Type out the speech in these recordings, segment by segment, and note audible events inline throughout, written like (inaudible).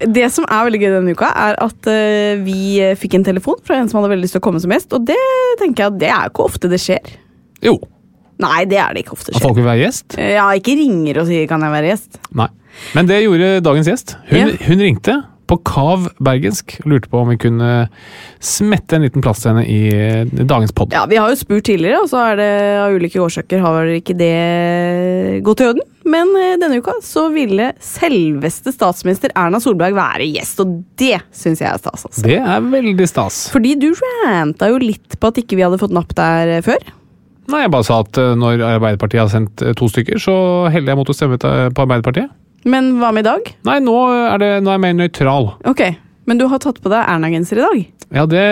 Det som er veldig gøy denne uka, er at uh, vi fikk en telefon fra en som hadde veldig lyst til å komme som gjest, og det tenker jeg at det er ikke ofte det skjer. Jo. Nei, det er det ikke ofte At skjer. folk vil være gjest? Eh, Ja, ikke ringer og sier 'kan jeg være gjest'? Nei. Men det gjorde dagens gjest. Hun, Ja. hun ringte på Kav bergensk lurte på om vi kunne smette en liten plass til henne i eh, dagens pod. Ja, Vi har jo spurt tidligere, og så er det av ulike årsaker har ikke det gått til øden. Men eh, denne uka så ville selveste statsminister Erna Solberg være gjest, og det syns jeg er stas. altså. Det er veldig stas. Fordi du ranta jo litt på at ikke vi hadde fått napp der eh, før. Nei, Jeg bare sa at når Arbeiderpartiet har sendt to stykker, så heller jeg mot å stemme på Arbeiderpartiet. Men hva med i dag? Nei, nå er, det, nå er jeg mer nøytral. Ok, Men du har tatt på deg Erna-genser i dag. Ja, det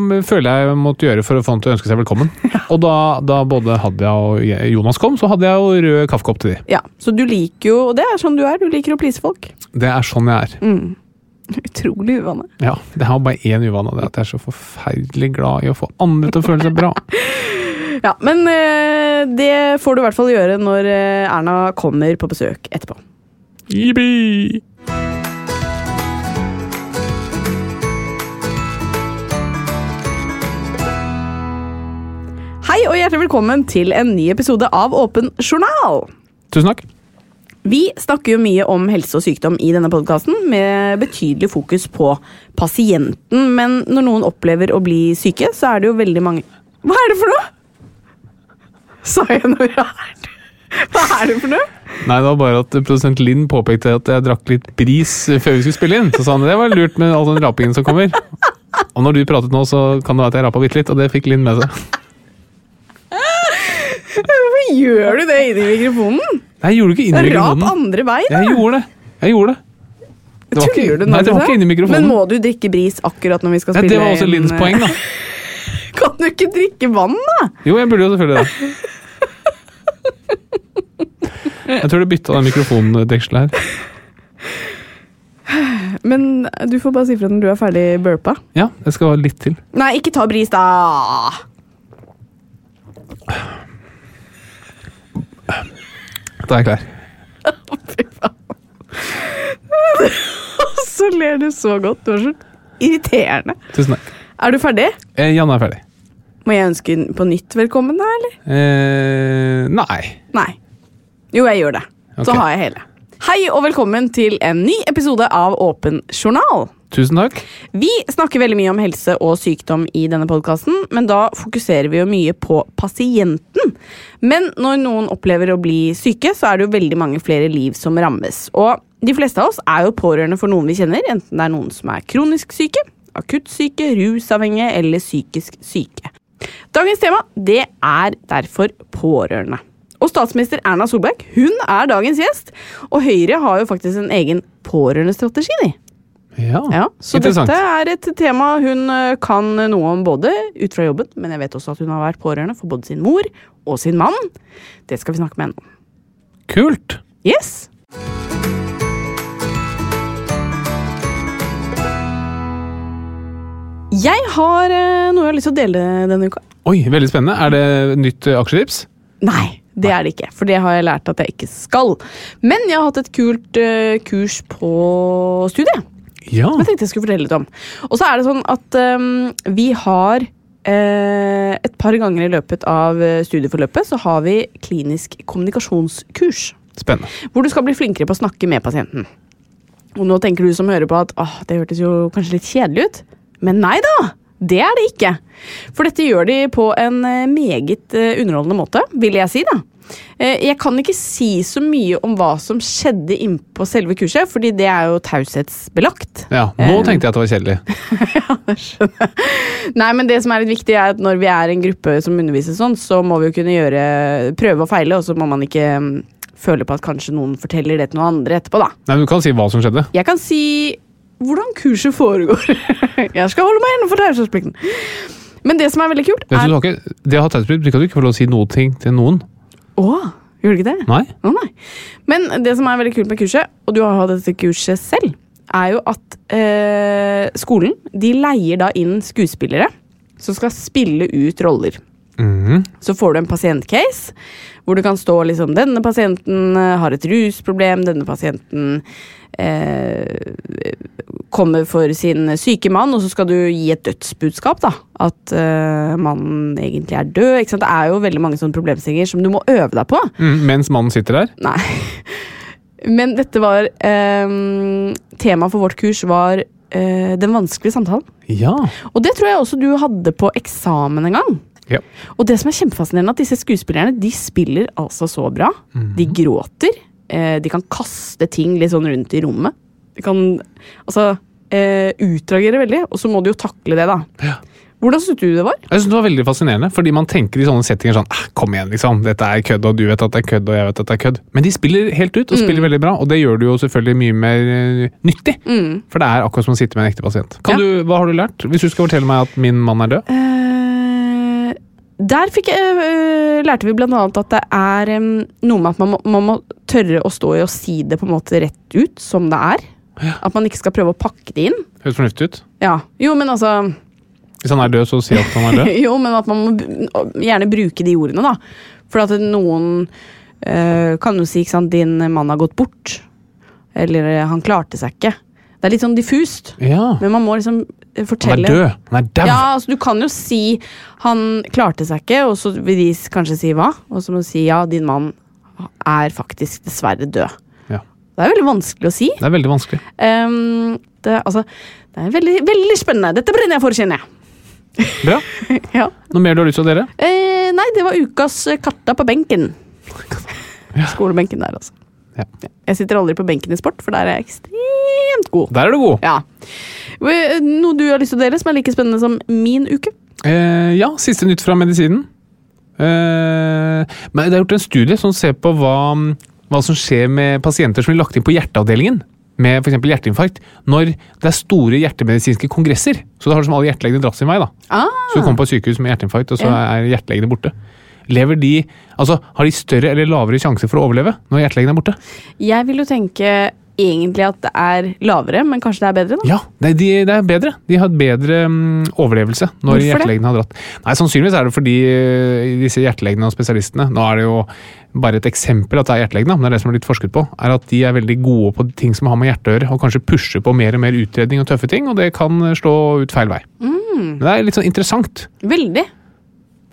mm, føler jeg måtte gjøre for å få han til å ønske seg velkommen. (laughs) Og da, da både Hadia og Jonas kom, så hadde jeg jo rød kaffekopp til de. Ja, Så du liker jo Og det er sånn du er. Du liker å please folk. Det er sånn jeg er. Mm. (laughs) Utrolig uvane. Ja, Det har bare én uvane, det er at jeg er så forferdelig glad i å få andre til å føle seg bra. (laughs) Ja, Men eh, det får du i hvert fall gjøre når eh, Erna kommer på besøk etterpå. Yippee! Hei og hjertelig velkommen til en ny episode av Åpen journal. Tusen takk. Vi snakker jo mye om helse og sykdom i denne podkasten, med betydelig fokus på pasienten. Men når noen opplever å bli syke, så er det jo veldig mange Hva er det for noe?! Sa jeg noe rart? (laughs) Hva er det for noe? Nei, det var bare at produsent Linn påpekte at jeg drakk litt bris før vi skulle spille inn. Så sa han det var lurt med all den rapingen som kommer. Og når du pratet nå, så kan det være at jeg rapa bitte litt, og det fikk Linn med seg. Hvorfor gjør du det inni mikrofonen? Nei, jeg gjorde det ikke inni i Rap andre vei, da. Jeg gjorde det. Jeg gjorde det. Det var ikke, nei, det var ikke inni mikrofonen. Men må du drikke bris akkurat når vi skal Nei, spille? det var også inn, Linns eh, poeng, da. (laughs) Kan du ikke drikke vann, da? Jo, jeg burde jo selvfølgelig det. (laughs) Jeg tror du bytta den mikrofondekselen her. Men du får bare si fra når du er ferdig burpa. Ja, det skal være litt til. Nei, ikke ta bris, da! Da er jeg klar. Fy (laughs) faen. Så ler du så godt. Du er så irriterende. Tusen takk. Er du ferdig? Eh, Janne er ferdig. Må jeg ønske på nytt velkommen, da, eller? Eh, nei. Nei. Jo, jeg gjør det. Så har jeg hele. Hei og velkommen til en ny episode av Åpen journal. Tusen takk. Vi snakker veldig mye om helse og sykdom i denne podkasten, men da fokuserer vi jo mye på pasienten. Men når noen opplever å bli syke, så er det jo veldig mange flere liv som rammes. Og de fleste av oss er jo pårørende for noen vi kjenner, enten det er noen som er kronisk syke, akutt syke, rusavhengige eller psykisk syke. Dagens tema det er derfor pårørende. Og statsminister Erna Solberg hun er dagens gjest, og Høyre har jo faktisk en egen pårørendestrategi. de. Ja, Ja, så dette er et tema hun eh, kan noe om både ut fra jobben, men jeg vet også at hun har vært pårørende for både sin mor og sin mann. Det skal vi snakke med henne om. Kult. Yes! Jeg har eh, noe jeg har lyst til å dele denne uka. Oi, veldig spennende. Er det nytt eh, aksjetips? Nei, Det er det ikke, for det har jeg lært at jeg ikke skal. Men jeg har hatt et kult uh, kurs på studiet. Ja. som jeg tenkte jeg skulle fortelle litt om. Og så er det sånn at um, vi har uh, et par ganger i løpet av studieforløpet så har vi klinisk kommunikasjonskurs. Spennende. Hvor du skal bli flinkere på å snakke med pasienten. Og nå tenker du som hører på at det hørtes jo kanskje litt kjedelig ut. Men nei da! Det er det ikke. For dette gjør de på en eh, meget eh, underholdende måte, vil jeg si. da. Eh, Jeg kan ikke si så mye om hva som skjedde innpå selve kurset, fordi det er jo taushetsbelagt. Ja. Nå tenkte jeg at det var kjedelig. (laughs) ja, det skjønner Nei, men det som er litt viktig er at Når vi er en gruppe som underviser sånn, så må vi jo kunne gjøre, prøve og feile, og så må man ikke mm, føle på at kanskje noen forteller det til noen andre etterpå. da. Nei, men Du kan si hva som skjedde. Jeg kan si hvordan kurset foregår. (laughs) jeg skal holde meg innenfor taushetsplikten. Men det som er veldig kult, Vet du, er du har ikke, det å ha taushetsplikt betyr ikke at du ikke får lov å si noe ting til noen. Åh, gjorde du ikke det? Nei? Å nei. Men det som er veldig kult med kurset, og du har hatt dette kurset selv, er jo at eh, skolen de leier da inn skuespillere som skal spille ut roller. Mm. Så får du en pasientcase hvor du kan stå liksom Denne pasienten eh, har et rusproblem, denne pasienten eh, kommer for sin syke mann, og så skal du gi et dødsbudskap. da At eh, mannen egentlig er død. Ikke sant? Det er jo veldig mange sånne problemstillinger som du må øve deg på. Mm, mens mannen sitter der? Nei. Men dette var eh, Temaet for vårt kurs var eh, den vanskelige samtalen. Ja. Og det tror jeg også du hadde på eksamen en gang. Ja. Og det som er kjempefascinerende, at disse skuespillerne de spiller altså så bra. De gråter. Eh, de kan kaste ting litt sånn rundt i rommet. De kan altså eh, utreagere veldig, og så må du jo takle det, da. Ja. Hvordan syntes du det var? Jeg synes det var veldig fascinerende, fordi man tenker i sånne settinger sånn «Ah, Kom igjen, liksom. Dette er kødd, og du vet at det er kødd, og jeg vet at det er kødd. Men de spiller helt ut, og spiller veldig bra, og det gjør det jo selvfølgelig mye mer nyttig. nyttig. For det er akkurat som å sitte med en ekte pasient. Kan Ja. du, hva har du lært? Hvis du skal fortelle meg at min mann er død? Eh, der fikk jeg, eh, lærte vi annet at det er em, noe med at man må, man må tørre å stå i og si det på en måte rett ut, som det er. At man ikke skal prøve å pakke det inn. Høres fornuftig ut. Ja, jo, men altså Hvis han er død, så si at han er død. (laughs) Jo, men at man må gjerne bruke de ordene, da. For at noen øh, kan jo si ikke sant, 'din mann har gått bort'. Eller 'han klarte seg ikke'. Det er litt sånn diffust. Ja. Men man må liksom eh, Han er død. Han er dau. Ja, altså Du kan jo si 'han klarte seg ikke', og så vil de kanskje si hva? Og så må du si 'ja, din mann er faktisk dessverre død'. Ja. Det er veldig vanskelig å si. Det er veldig vanskelig. Um, det, altså, det er veldig, veldig spennende. Dette brenner jeg for, kjenner jeg. Bra. (laughs) Ja. Noe mer du har lyst til å dele? Eh, nei, det var ukas eh, katta på benken. Skolebenken der, altså. Ja. Jeg sitter aldri på benken i sport, for der er jeg ekstremt god. Der er du god. Ja. Noe du har lyst til å dele som er like spennende som min uke? Eh, ja, siste nytt fra medisinen. Eh, men det er gjort en studie som ser på hva, hva som skjer med pasienter som blir lagt inn på hjerteavdelingen med f.eks. hjerteinfarkt, når det er store hjertemedisinske kongresser. Så da har liksom alle hjertelegene dratt sin vei. da. Ah, Så du kommer på et sykehus med hjerteinfarkt, og så er hjertelegene borte. Lever de, altså Har de større eller lavere sjanse for å overleve når hjertelegen er borte? jeg vil jo tenke egentlig at det er lavere, men kanskje det er bedre, da? Ja, det, de, det er bedre. De har bedre um, overlevelse når Hvorfor hjertelegene har dratt. Nei, Sannsynligvis er det fordi uh, disse hjertelegene og spesialistene Nå er det jo bare et eksempel at det er hjertelegene, men det er det som er blitt forsket på. er At de er veldig gode på ting som har med hjertet å gjøre, og kanskje pusher på mer og mer utredning og tøffe ting, og det kan slå ut feil vei. Men det er litt sånn interessant. Veldig.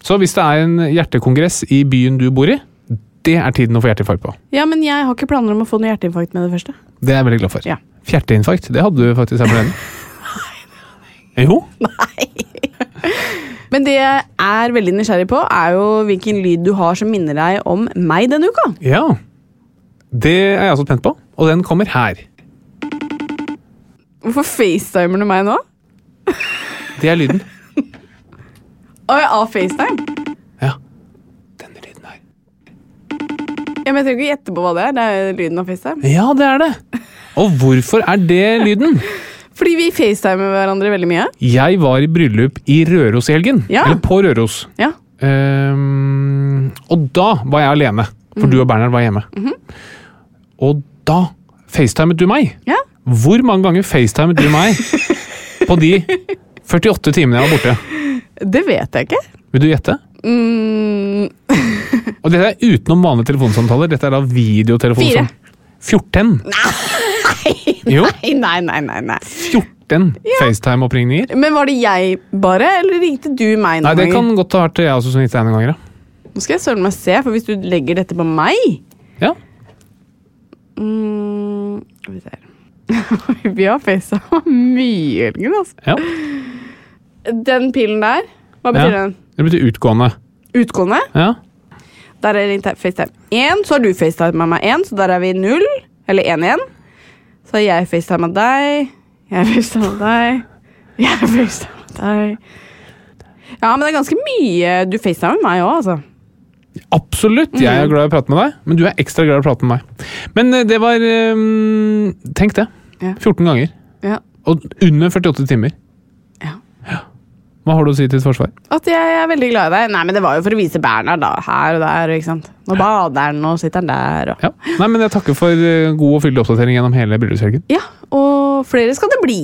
Så hvis det er en hjertekongress i byen du bor i, det er tiden å få hjerteinfarkt på. Ja, men jeg har ikke planer om å få noe hjerteinfarkt med det første. Det er jeg veldig glad for. Ja. Fjerteinfarkt, det hadde du faktisk her på forleden. Jo. Nei. Men det jeg er veldig nysgjerrig på, er jo hvilken lyd du har som minner deg om meg denne uka. Ja. Det er jeg også spent på, og den kommer her. Hvorfor facetimer du meg nå? Det er lyden. Av FaceTime? Ja. Denne lyden her. Ja, men Jeg trenger ikke gjette på hva det er. Det er lyden av FaceTime. Ja, det er det. Og hvorfor er det lyden? Fordi vi facetimer hverandre veldig mye. Jeg var i bryllup i Røros i helgen. Ja. Eller på Røros. Ja. Um, og da var jeg alene, for du og Bernhard var hjemme. Og da facetimet du meg. ja. Hvor mange ganger facetimet du meg (laughs) på de 48 timene jeg var borte? Det vet jeg ikke. Vil du gjette? Mm. (laughs) Og dette er utenom vanlige telefonsamtaler. Dette er da videotelefonsamtaler. Fire. 14. Nei, Nei, nei, nei, nei, nei. 14 FaceTime-oppringninger. Men var det jeg bare, eller ringte du meg noen Nei, det kan godt ha vært jeg også som ringte deg noen ganger. ja. Nå skal jeg søren meg se, for hvis du legger dette på meg Ja. mm, vi ser. (laughs) Vi har facet (laughs) mye, Jørgen. Altså. ja. Den pilen der, hva betyr Ja. den? Det betyr utgående. Utgående? Ja. Der er FaceTime 1, så har du FaceTime med meg 1, så der er vi 0. Eller 1 igjen. Så har jeg FaceTime med deg. Jeg med deg. Jeg med deg. Ja, men det er ganske mye du FaceTime med meg òg, altså. Absolutt, jeg er glad i å prate med deg, men du er ekstra glad i å prate med meg. Men eh, det var eh, Tenk det. 14 ganger. Ja. Og under 48 timer. Hva har du å si til ditt forsvar? At jeg er veldig glad i deg. Nei, men det var jo for å vise Bernhard, da. Her og der, ikke sant. Nå bader han, og sitter han der, og Ja. Nei, men Jeg takker for eh, god og fyldig oppdatering gjennom hele bryllupshelgen. Ja, og flere skal det bli.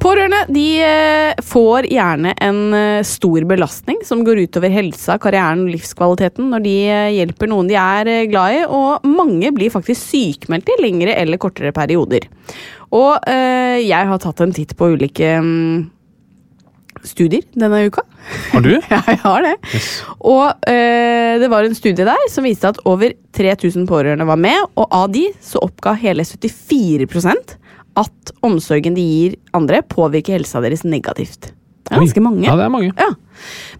Pårørende de eh, får gjerne en eh, stor belastning som går utover helsa, karrieren og livskvaliteten når de eh, hjelper noen de er glad i, og mange blir faktisk sykmeldt i lengre eller kortere perioder. Og øh, jeg har tatt en titt på ulike mm, studier denne uka. Har du? (laughs) Ja, jeg har det. Og øh, det var en studie der som viste at over 3000 pårørende var med, og av de så oppga hele 74 at omsorgen de gir andre, påvirker helsa deres negativt. Det er ganske mange. Ja, det er mange. Ja.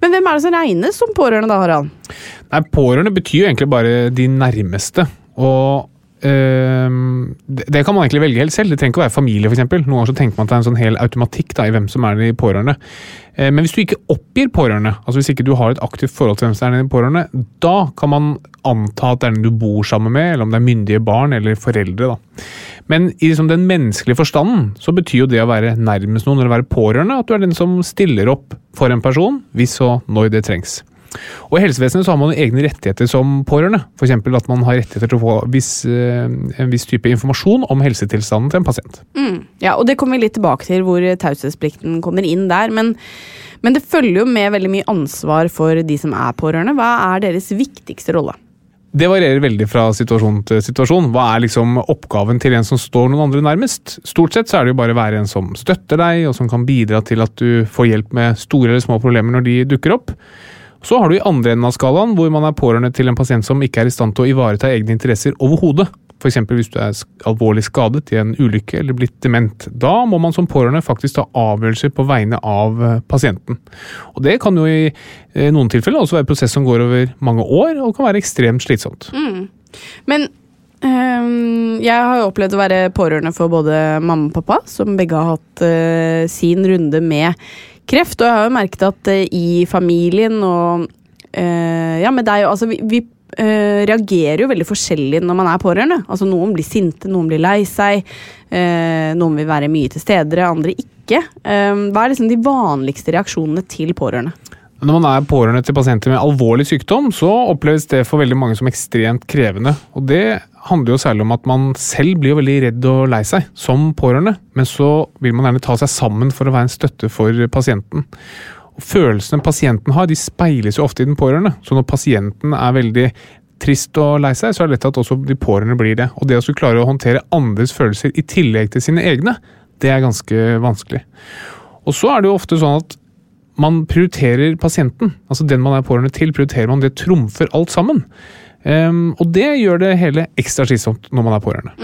Men hvem er det som regnes som pårørende da, Harald? Nei, Pårørende betyr jo egentlig bare de nærmeste. Og det, det kan man egentlig velge helt selv. Det trenger ikke å være familie, f.eks. Noen ganger så tenker man at det er en sånn hel automatikk da, i hvem som er de pårørende. Eh, men hvis du ikke oppgir pårørende, altså hvis ikke du har et aktivt forhold til hvem som er de pårørende, da kan man anta at det er den du bor sammen med, eller om det er myndige barn eller foreldre. da. Men i liksom den menneskelige forstanden så betyr jo det å være nærmest noen eller være pårørende at du er den som stiller opp for en person, hvis og når det trengs. Og I helsevesenet så har man egne rettigheter som pårørende. F.eks. at man har rettigheter til å få viss, eh, en viss type informasjon om helsetilstanden til en pasient. Mm. Ja, og det kommer vi litt tilbake til hvor taushetsplikten kommer inn der. Men, men det følger jo med veldig mye ansvar for de som er pårørende. Hva er deres viktigste rolle? Det varierer veldig fra situasjon til situasjon. Hva er liksom oppgaven til en som står noen andre nærmest? Stort sett så er det jo bare å være en som støtter deg, og som kan bidra til at du får hjelp med store eller små problemer når de dukker opp. Så har du i andre enden av skalaen hvor man er pårørende til en pasient som ikke er i stand til å ivareta egne interesser overhodet. F.eks. hvis du er alvorlig skadet i en ulykke eller blitt dement. Da må man som pårørende faktisk ta avgjørelser på vegne av eh, pasienten. Og Det kan jo i eh, noen tilfeller også være prosess som går over mange år, og kan være ekstremt slitsomt. Men øhm, jeg har jo opplevd å være pårørende for både mamma og pappa, som begge har hatt øh, sin runde med kreft. Og jeg har jo merket at øh, i familien og øh, ja, med deg altså vi, vi Uh, reagerer jo veldig forskjellig når man er pårørende. Altså Noen blir sinte, noen blir lei seg. uh, noen vil være mye til stede, andre ikke. Uh, hva er liksom de vanligste reaksjonene til pårørende? Når man er pårørende til pasienter med alvorlig sykdom, så oppleves det for veldig mange som ekstremt krevende. Og det handler jo særlig om at man selv blir veldig redd og lei seg som pårørende, men så vil man gjerne ta seg sammen for å være en støtte for pasienten. Og Følelsene pasienten har, de speiles jo ofte i den pårørende. Så når pasienten er veldig trist og lei seg, så er det lett at også de pårørende blir det. Og det å skulle klare å håndtere andres følelser i tillegg til sine egne, det er ganske vanskelig. Og så er det jo ofte sånn at man prioriterer pasienten, altså den man er pårørende til, prioriterer man, det trumfer alt sammen. Um, og det gjør det hele ekstra slitsomt når man er pårørende.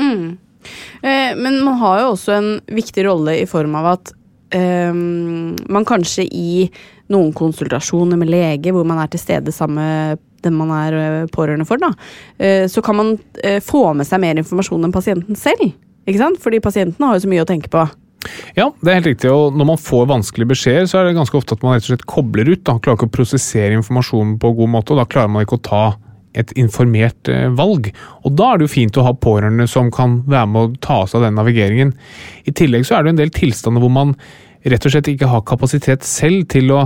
Eh, men man har jo også en viktig rolle i form av at Um, man kanskje i noen konsultasjoner med lege, hvor man er til stede sammen med den man er eh, pårørende for, da, uh, så kan man uh, få med seg mer informasjon enn pasienten selv. Ikke sant? Fordi pasienten har jo så mye å tenke på. Ja, det er helt riktig. Og når man får vanskelige beskjeder, så er det ganske ofte at man rett og slett kobler ut. da, Klarer ikke å prosessere informasjonen på god måte, og da klarer man ikke å ta et informert eh, valg. Og da er det jo fint å ha pårørende som kan være med å ta seg av den navigeringen. I tillegg så er det en del tilstander hvor man rett og slett ikke har kapasitet selv til å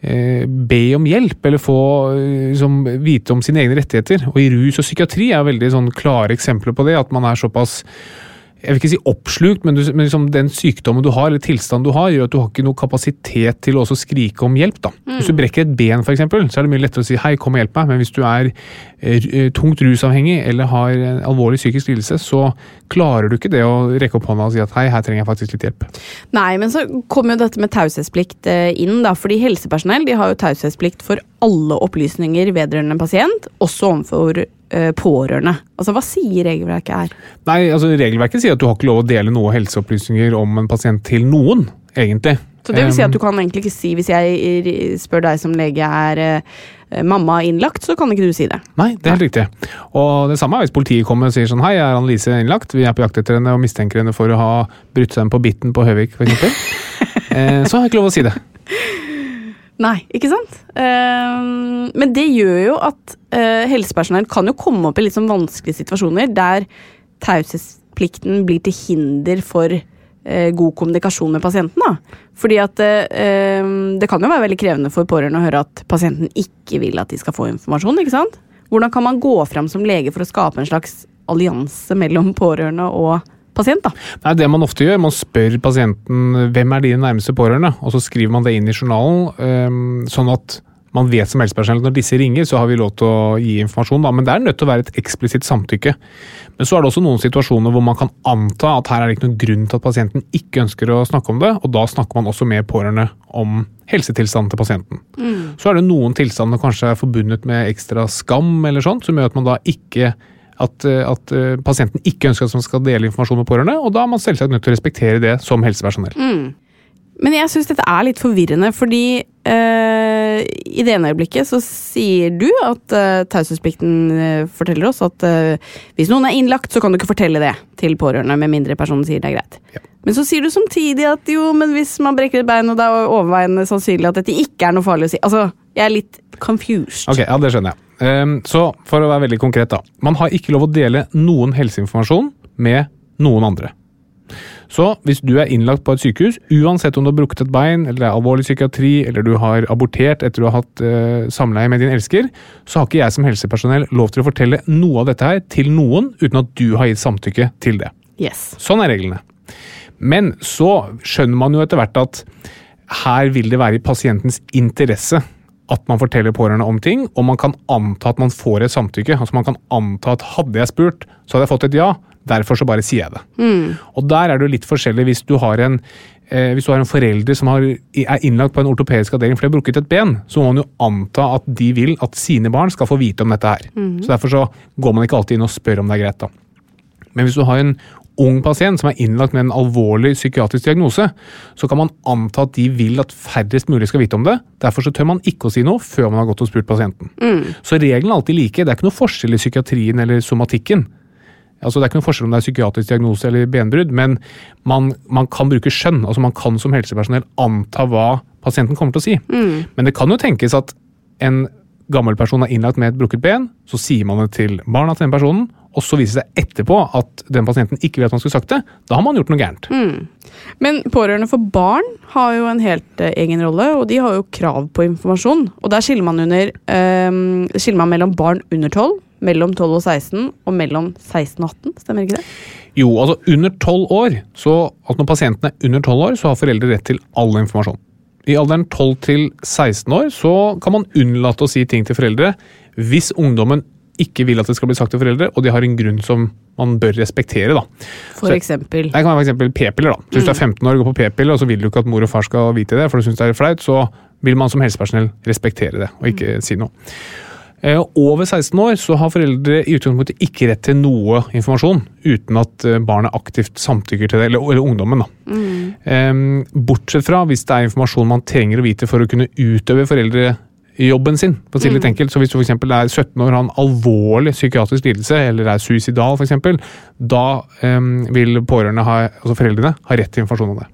eh, be om hjelp, eller få eh, liksom, vite om sine egne rettigheter. Og i rus og psykiatri er veldig sånn klare eksempler på det, at man er såpass jeg vil ikke si oppslukt, men, du, men liksom den sykdommen du har, eller tilstanden du har, gjør at du har ikke noe kapasitet til å skrike om hjelp. da. Hvis du brekker et ben, eksempel, så er det mye lettere å si 'hei, kom og hjelp meg', men hvis du er eh, tungt rusavhengig eller har en alvorlig psykisk lidelse, så klarer du ikke det å rekke opp hånda og si at 'hei, her trenger jeg faktisk litt hjelp'. Nei, men så kommer jo dette med taushetsplikt eh, inn, da. Fordi helsepersonell de har jo taushetsplikt for alle opplysninger vedrørende en pasient, også overfor eh, pårørende. Altså, Hva sier regelverket her? Nei, altså Regelverket sier at du har ikke lov å dele noe helseopplysninger om en pasient til noen, egentlig. Så det vil si at du kan egentlig ikke si, hvis jeg spør deg som lege er eh, mamma innlagt, så kan ikke du si det. Nei, det er helt riktig. Og det samme er hvis politiet kommer og sier sånn Hei, er Annelise innlagt? Vi er på jakt etter henne og mistenker henne for å ha brutt seg inn på bitten på Høvik, f.eks. (laughs) eh, så har jeg ikke lov å si det. Nei, ikke sant? Uh, men det gjør jo at uh, helsepersonell kan jo komme opp i litt sånn vanskelige situasjoner der taushetsplikten blir til hinder for uh, god kommunikasjon med pasienten. da. Fordi at eh, ehm, det kan jo være veldig krevende for pårørende å høre at pasienten ikke vil at de skal få informasjon. ikke sant? Hvordan kan man gå fram som lege for å skape en slags allianse mellom pårørende og pasient? da? Nei, det Man ofte gjør, man spør pasienten hvem er dine nærmeste pårørende, og så skriver man det inn i journalen, ehm, sånn at man vet som helsepersonell at når disse ringer, så har vi lov til å gi informasjon. Da. Men det er nødt til å være et eksplisitt samtykke. Men så er det også noen situasjoner hvor man kan anta at her er det ikke noen grunn til at pasienten ikke ønsker å snakke om det, og da snakker man også med pårørende om helsetilstanden til pasienten. Så er det noen tilstander kanskje er forbundet med ekstra skam eller sånt, som gjør at man da ikke at, eh, at eh, pasienten ikke ønsker at man skal dele informasjon med pårørende, og da er man selvsagt nødt til å respektere det som helsepersonell. Men jeg syns dette er litt forvirrende, fordi øh, i det ene øyeblikket så sier du at øh, taushetsplikten forteller oss at øh, hvis noen er innlagt, så kan du ikke fortelle det til pårørende, med mindre personen sier det er greit. Ja. Men så sier du samtidig at jo, men hvis man brekker et bein, og det er overveiende sannsynlig at dette ikke er noe farlig å si Altså, jeg er litt confused. Ok, ja, det skjønner jeg. Um, så for å være veldig konkret, da. Man har ikke lov å dele noen helseinformasjon med noen andre. Så hvis du er innlagt på et sykehus, uansett om du har brukket et bein, eller det er alvorlig psykiatri, eller du har abortert etter du har hatt uh, samleie med din elsker, så har ikke jeg som helsepersonell lov til å fortelle noe av dette her til noen uten at du har gitt samtykke til det. Yes. Sånn er reglene. Men så skjønner man jo etter hvert at her vil det være i pasientens interesse at man forteller pårørende om ting, og man kan anta at man får et samtykke. Altså Man kan anta at hadde jeg spurt, så hadde jeg fått et ja. Derfor så bare sier jeg det. Og der er det jo litt forskjellig hvis du har en eh, hvis du har en forelder som har, er innlagt på en ortopedisk avdeling fordi de har brukket et ben, så må man jo anta at de vil at sine barn skal få vite om dette her. Så Derfor så går man ikke alltid inn og spør om det er greit. da. Men hvis du har en ung pasient som er innlagt med en alvorlig psykiatrisk diagnose, så kan man anta at de vil at færrest mulig skal vite om det. Derfor så tør man ikke å si noe før man har gått og spurt pasienten. Så reglene er alltid like. Det er ikke noe forskjell i psykiatrien eller somatikken. Altså Det er ikke noe forskjell om det er psykiatrisk diagnose eller benbrudd, men man, man kan bruke skjønn. altså Man kan som helsepersonell anta hva pasienten kommer til å si. Men det kan jo tenkes at en gammel person er innlagt med et brukket ben, så sier man det til barna til den personen, og så viser det seg etterpå at den pasienten ikke vet at man skulle sagt det. Da har man gjort noe gærent. Men pårørende for barn har jo en helt eh, egen rolle, og de har jo krav på informasjon. Og der skiller man, under, ehm, skiller man mellom barn under 12, mellom 12 og 16, og mellom 16 og 18. Stemmer ikke det? Jo, altså under 12 år, så at når pasienten er under 12 år, så har foreldre rett til all informasjon. I alderen 12 til 16 år så kan man unnlate å si ting til foreldre hvis ungdommen ikke vil at det skal bli sagt til foreldre, og de har en grunn som man bør respektere. da. For Så- eksempel. Det kan være for eksempel p-piller. da. Så Hvis du er 15 år og går på p-piller, og så vil du ikke at mor og far skal vite det, for du syns det er flaut, så vil man som helsepersonell respektere det og ikke si noe. Eh, Over 16 år så har foreldre i utgangspunktet ikke rett til noe informasjon uten at eh, barnet aktivt samtykker til det, eller, eller ungdommen. da. Mm. bortsett fra hvis det er informasjon man trenger å vite for å kunne utøve foreldrejobben sin. for å si det litt enkelt. Så Hvis du for eksempel er 17 år og har en alvorlig psykiatrisk lidelse, eller er suicidal f.eks., da um, vil pårørende, ha, altså foreldrene, ha rett til informasjon om det.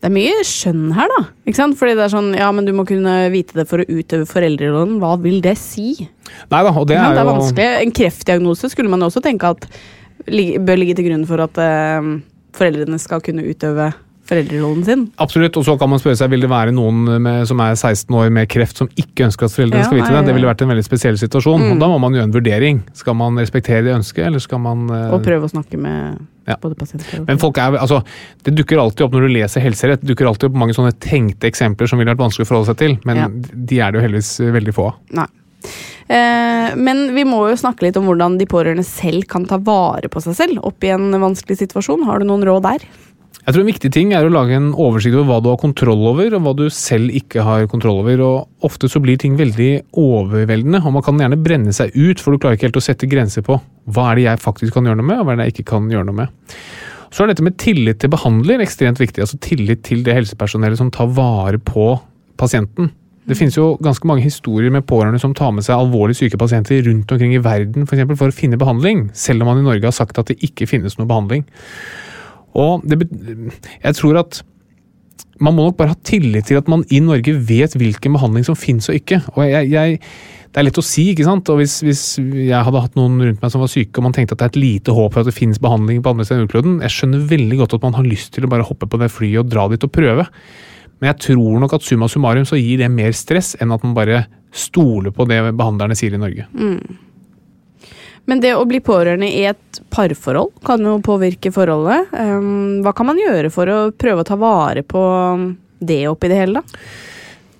Det er mye skjønn her, da. Ikke sant? Fordi det er sånn, ja, men du må kunne vite det for å utøve foreldrerollen. Hva vil det si? Nei da, og det er det er vanskelig. En kreftdiagnose skulle man også tenke at bør ligge til grunn for at uh, foreldrene skal kunne utøve foreldrerollen sin. Absolutt, og så kan man spørre seg vil det være noen med, som er 16 år med kreft som ikke ønsker at foreldrene Ja, skal vite det. Det ville vært en veldig spesiell situasjon. og Da må man gjøre en vurdering. Skal man respektere det ønsket, eller skal man eh, Og prøve å snakke med Ja. både pasienter og Men folk er, altså, Det dukker alltid opp når du leser helserett, det dukker alltid opp mange sånne tenkte eksempler som ville vært vanskelig å forholde seg til, men Ja. de er det jo heldigvis veldig få av. Nei. Eh, men vi må jo snakke litt om hvordan de pårørende selv kan ta vare på seg selv opp i en vanskelig situasjon. Har du noen råd der? Jeg tror En viktig ting er å lage en oversikt over hva du har kontroll over, og hva du selv ikke har kontroll over. og Ofte så blir ting veldig overveldende, og man kan gjerne brenne seg ut, for du klarer ikke helt å sette grenser på hva er det jeg faktisk kan gjøre noe med, og hva er det jeg ikke kan gjøre noe med. Så er dette med tillit til behandler ekstremt viktig. altså Tillit til det helsepersonellet som tar vare på pasienten. Det finnes jo ganske mange historier med pårørende som tar med seg alvorlig syke pasienter rundt omkring i verden for, eksempel, for å finne behandling, selv om man i Norge har sagt at det ikke finnes noe behandling. Og det, jeg tror at man må nok bare ha tillit til at man i Norge vet hvilken behandling som finnes og ikke. Og jeg, jeg, det er lett å si, ikke sant. Og hvis, hvis jeg hadde hatt noen rundt meg som var syke, og man tenkte at det er et lite håp for at det finnes behandling på andre steder i jordkloden, jeg skjønner veldig godt at man har lyst til å bare hoppe på det flyet og dra dit og prøve. Men jeg tror nok at summa summarum så gir det mer stress enn at man bare stoler på det behandlerne sier i Norge. Men det å bli pårørende i et parforhold kan jo påvirke forholdet. Um, hva kan man gjøre for å prøve å ta vare på det oppi det hele, da?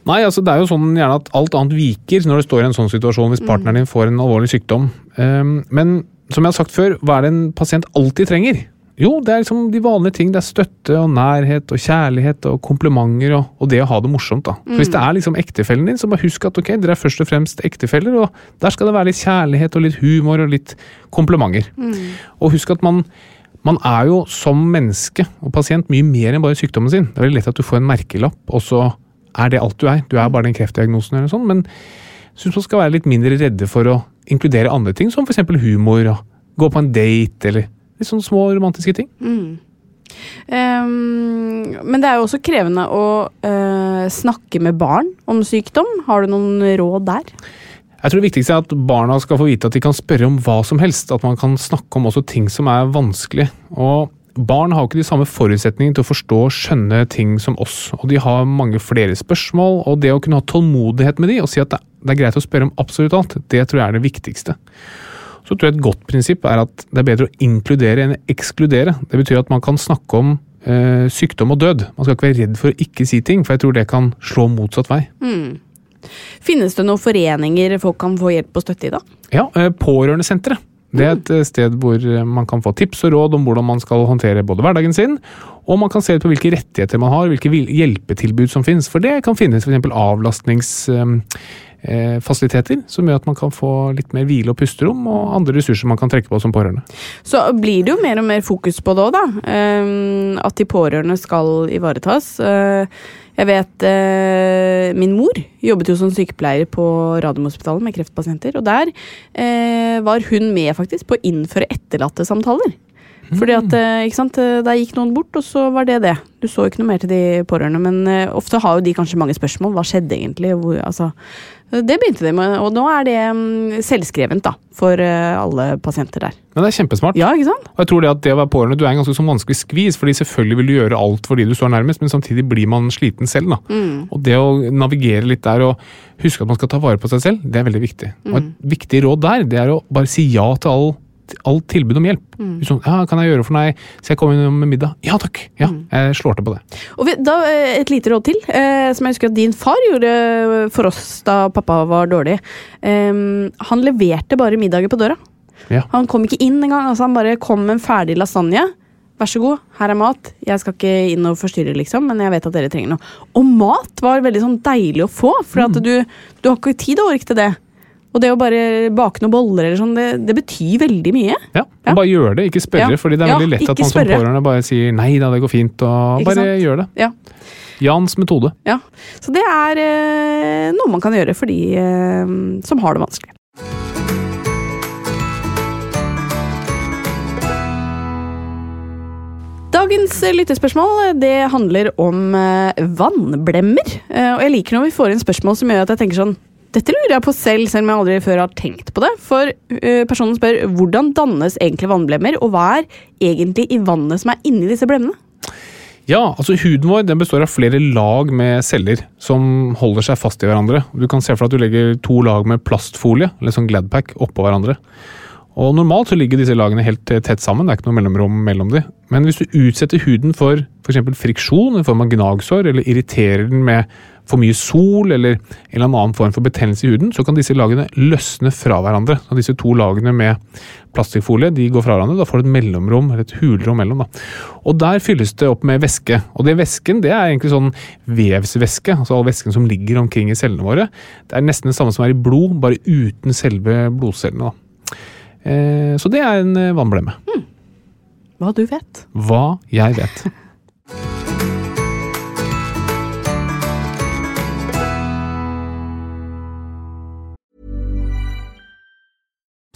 Nei, altså det er jo sånn gjerne at alt annet viker når du står i en sånn situasjon hvis partneren din får en alvorlig sykdom. Um, men som jeg har sagt før, hva er det en pasient alltid trenger? Jo, det er liksom de vanlige ting. Det er støtte og nærhet og kjærlighet og komplimenter og, og det å ha det morsomt. da. Så Hvis det er liksom ektefellen din, så bare husk at ok, dere er først og fremst ektefeller, og der skal det være litt kjærlighet og litt humor og litt komplimenter. Og husk at man man er jo som menneske og pasient mye mer enn bare sykdommen sin. Det er veldig lett at du får en merkelapp, og så er det alt du er. Du er bare den kreftdiagnosen eller sånn, men jeg syns man skal være litt mindre redde for å inkludere andre ting, som f.eks. humor og gå på en date eller litt sånne små romantiske ting. Um, men det er jo også krevende å uh, snakke med barn om sykdom. Har du noen råd der? Jeg tror det viktigste er at barna skal få vite at de kan spørre om hva som helst. At man kan snakke om også ting som er vanskelig. Og barn har ikke de samme forutsetningene til å forstå og skjønne ting som oss. Og de har mange flere spørsmål, og det å kunne ha tålmodighet med de og si at det det er greit å spørre om absolutt alt, det tror jeg er det viktigste. Så tror jeg et godt prinsipp er at det er bedre å inkludere enn å ekskludere. Det betyr at man kan snakke om eh, sykdom og død. Man skal ikke være redd for å ikke si ting, for jeg tror det kan slå motsatt vei. Finnes det noen foreninger folk kan få hjelp og støtte i, da? Ja, eh, Pårørendesenteret. Det er et eh, sted hvor eh, man kan få tips og råd om hvordan man skal håndtere både hverdagen sin, og man kan se på hvilke rettigheter man har, hvilke hjelpetilbud som finnes. For det kan finnes f.eks. avlastningsfasiliteter, som gjør at man kan få litt mer hvile og pusterom, og andre ressurser man kan trekke på som pårørende. Så blir det jo mer og mer fokus på det òg, da. Um, at de pårørende skal ivaretas. Uh, jeg vet min mor jobbet jo som sykepleier på Radiumhospitalet med kreftpasienter. Og der var hun med faktisk på å innføre etterlattesamtaler. Fordi at, eh, ikke sant, eh, Der gikk noen bort, og så var det det. Du så ikke noe mer til de pårørende. Men eh, ofte har jo de kanskje mange spørsmål. Hva skjedde egentlig? Hvor, altså, det begynte de med, og nå er det mm, selvskrevent da, for alle pasienter der. Men det er kjempesmart. Ja, ikke sant? Og jeg tror det at det å være pårørende, Du er en ganske sånn vanskelig skvis, fordi selvfølgelig vil du gjøre alt for de du står nærmest, men samtidig blir man sliten selv. da. Og det å navigere litt der og huske at man skal ta vare på seg selv, det er veldig viktig. Og Et viktig råd der det er å bare si ja til all, alt tilbud om hjelp. Sånn, ja, 'Kan jeg gjøre for deg? Skal jeg komme innom med middag?' Ja takk! Ja, jeg slår til på det. Og vi, da, eh, Et lite råd til, eh, som jeg husker at din far gjorde for oss da pappa var dårlig. Eh, han leverte bare middager på døra. Ja. Han kom ikke inn engang. Altså han bare kom med en ferdig lasagne. Vær så god, her er mat. Jeg skal ikke inn og forstyrre, liksom, men jeg vet at dere trenger noe. Og mat var veldig sånn deilig å få, for at du, du har ikke tid og ork til det. Og det å bare bake noen boller eller sånn, det, det betyr veldig mye. Ja, Ja. Bare gjør det, ikke spørre. Ja. fordi det er veldig lett at man som spørre. pårørende bare sier 'nei da, det går fint', og Ikke bare sant? gjør det. Ja, Jans metode. ja. Så det er eh, noe man kan gjøre for de eh, som har det vanskelig. Dagens lyttespørsmål det handler om eh, vannblemmer. Eh, og jeg liker når vi får inn spørsmål som gjør at jeg tenker sånn Dette lurer jeg på selv, selv om jeg aldri før har tenkt på det. For eh, personen spør hvordan dannes egentlig vannblemmer, og hva er egentlig i vannet som er inni disse blemmene? Ja, altså huden vår består av flere lag med celler som holder seg fast i hverandre. Du kan se for deg at du legger to lag med plastfolie, eller sånn Gladpack, oppå hverandre. Og Normalt så ligger disse lagene helt tett sammen, det er ikke noe mellomrom mellom de. Men hvis du utsetter huden for f.eks. friksjon i form av gnagsår, eller irriterer den med for mye sol eller en eller annen form for betennelse i huden, så kan disse lagene løsne fra hverandre. Så disse to lagene med plastikkfolie de går fra hverandre. Da får du et mellomrom, eller et hulrom mellom. Da. Og Der fylles det opp med væske. Og det væsken det er egentlig sånn vevsvæske, altså all væsken som ligger omkring i cellene våre. Det er nesten det samme som er i blod, bare uten selve blodcellene. Da. Eh, så det er en eh, vannblemme. Hmm. Hva du vet. Hva jeg vet.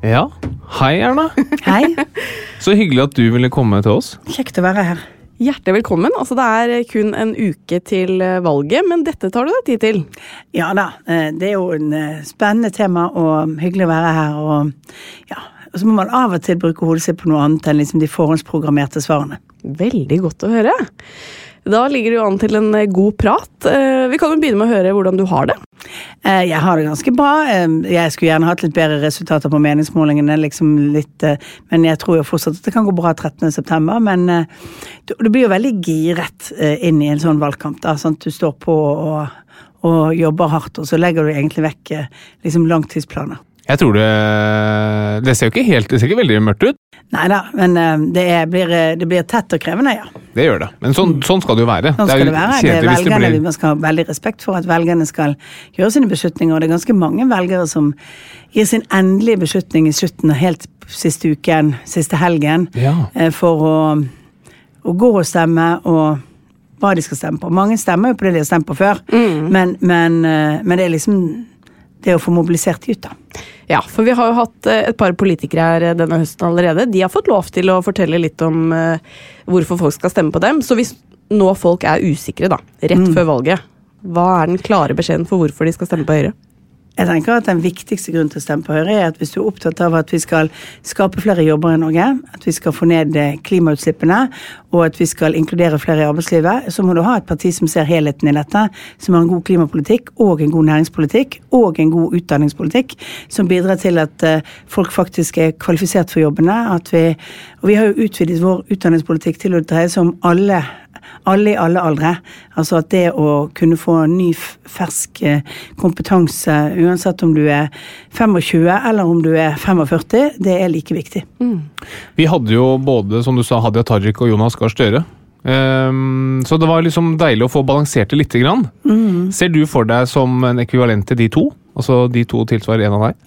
Ja, hei Erna. Hei, (laughs) Så hyggelig at du ville komme til oss. kjekt å være her. Hjertelig velkommen. Altså, det er kun en uke til eh, valget, men dette tar du deg tid til. Ja da, eh, det er jo en eh, spennende tema og hyggelig å være her. Og ja, og så må man av og til bruke hodet sitt på noe annet enn liksom de forhåndsprogrammerte svarene. Veldig godt å høre. Da ligger det jo an til en eh, god prat. Eh, Vi kan jo begynne med å høre hvordan du har det. Eh, Jeg har det ganske bra. Jeg skulle gjerne hatt litt bedre resultater på meningsmålingene, liksom litt, men jeg tror jo fortsatt at det kan gå bra 13.9. Men du, blir jo veldig giret inn i en sånn valgkamp. da, sånn Du står på og, og jobber hardt, og så legger du egentlig vekk liksom langtidsplaner. Jeg tror det Det ser jo ikke helt, det ser ikke veldig mørkt ut. Nei da, men eh, det, er, blir, eh, det blir tett og krevende, ja. Det gjør det. Men sånn, sånn skal det jo være. Sånn det er skal jo det være. Det er det velgerne, blir Man skal ha veldig respekt for at velgerne skal gjøre sine beslutninger. Og det er ganske mange velgere som gir sin endelige beslutning i slutten av helt siste uken, siste helgen, Ja. eh, for å, å gå og stemme og hva de skal stemme på. Mange stemmer jo på det de har stemt på før, men, men, eh, men det er liksom det å få mobilisert de ut, da. Ja, for vi har jo hatt eh, et par politikere her eh, denne høsten allerede. De har fått lov til å fortelle litt om eh, hvorfor folk skal stemme på dem. Så hvis nå folk er usikre, da, rett før valget, hva er den klare beskjeden for hvorfor de skal stemme på Høyre? Jeg tenker at Den viktigste grunnen til å stemme på Høyre er at hvis du er opptatt av at vi skal skape flere jobber i Norge, at vi skal få ned eh, klimautslippene og at vi skal inkludere flere i arbeidslivet, så må du ha et parti som ser helheten i dette, som har en god klimapolitikk og en god næringspolitikk og en god utdanningspolitikk, som bidrar til at eh, folk faktisk er kvalifisert for jobbene. Vi, og vi har jo utvidet vår utdanningspolitikk til å dreie seg om alle alle i alle aldre. Altså at det å kunne få ny, fersk eh, kompetanse, uansett om du er 25 eller om du er 45, det er like viktig. Vi hadde jo både, som du sa, Hadia Tajik og Jonas Gahr Støre. Um, så det var liksom deilig å få balansert det lite grann. Mm. Ser du for deg som en ekvivalent til de to? Altså de to tilsvarer en av deg? (laughs)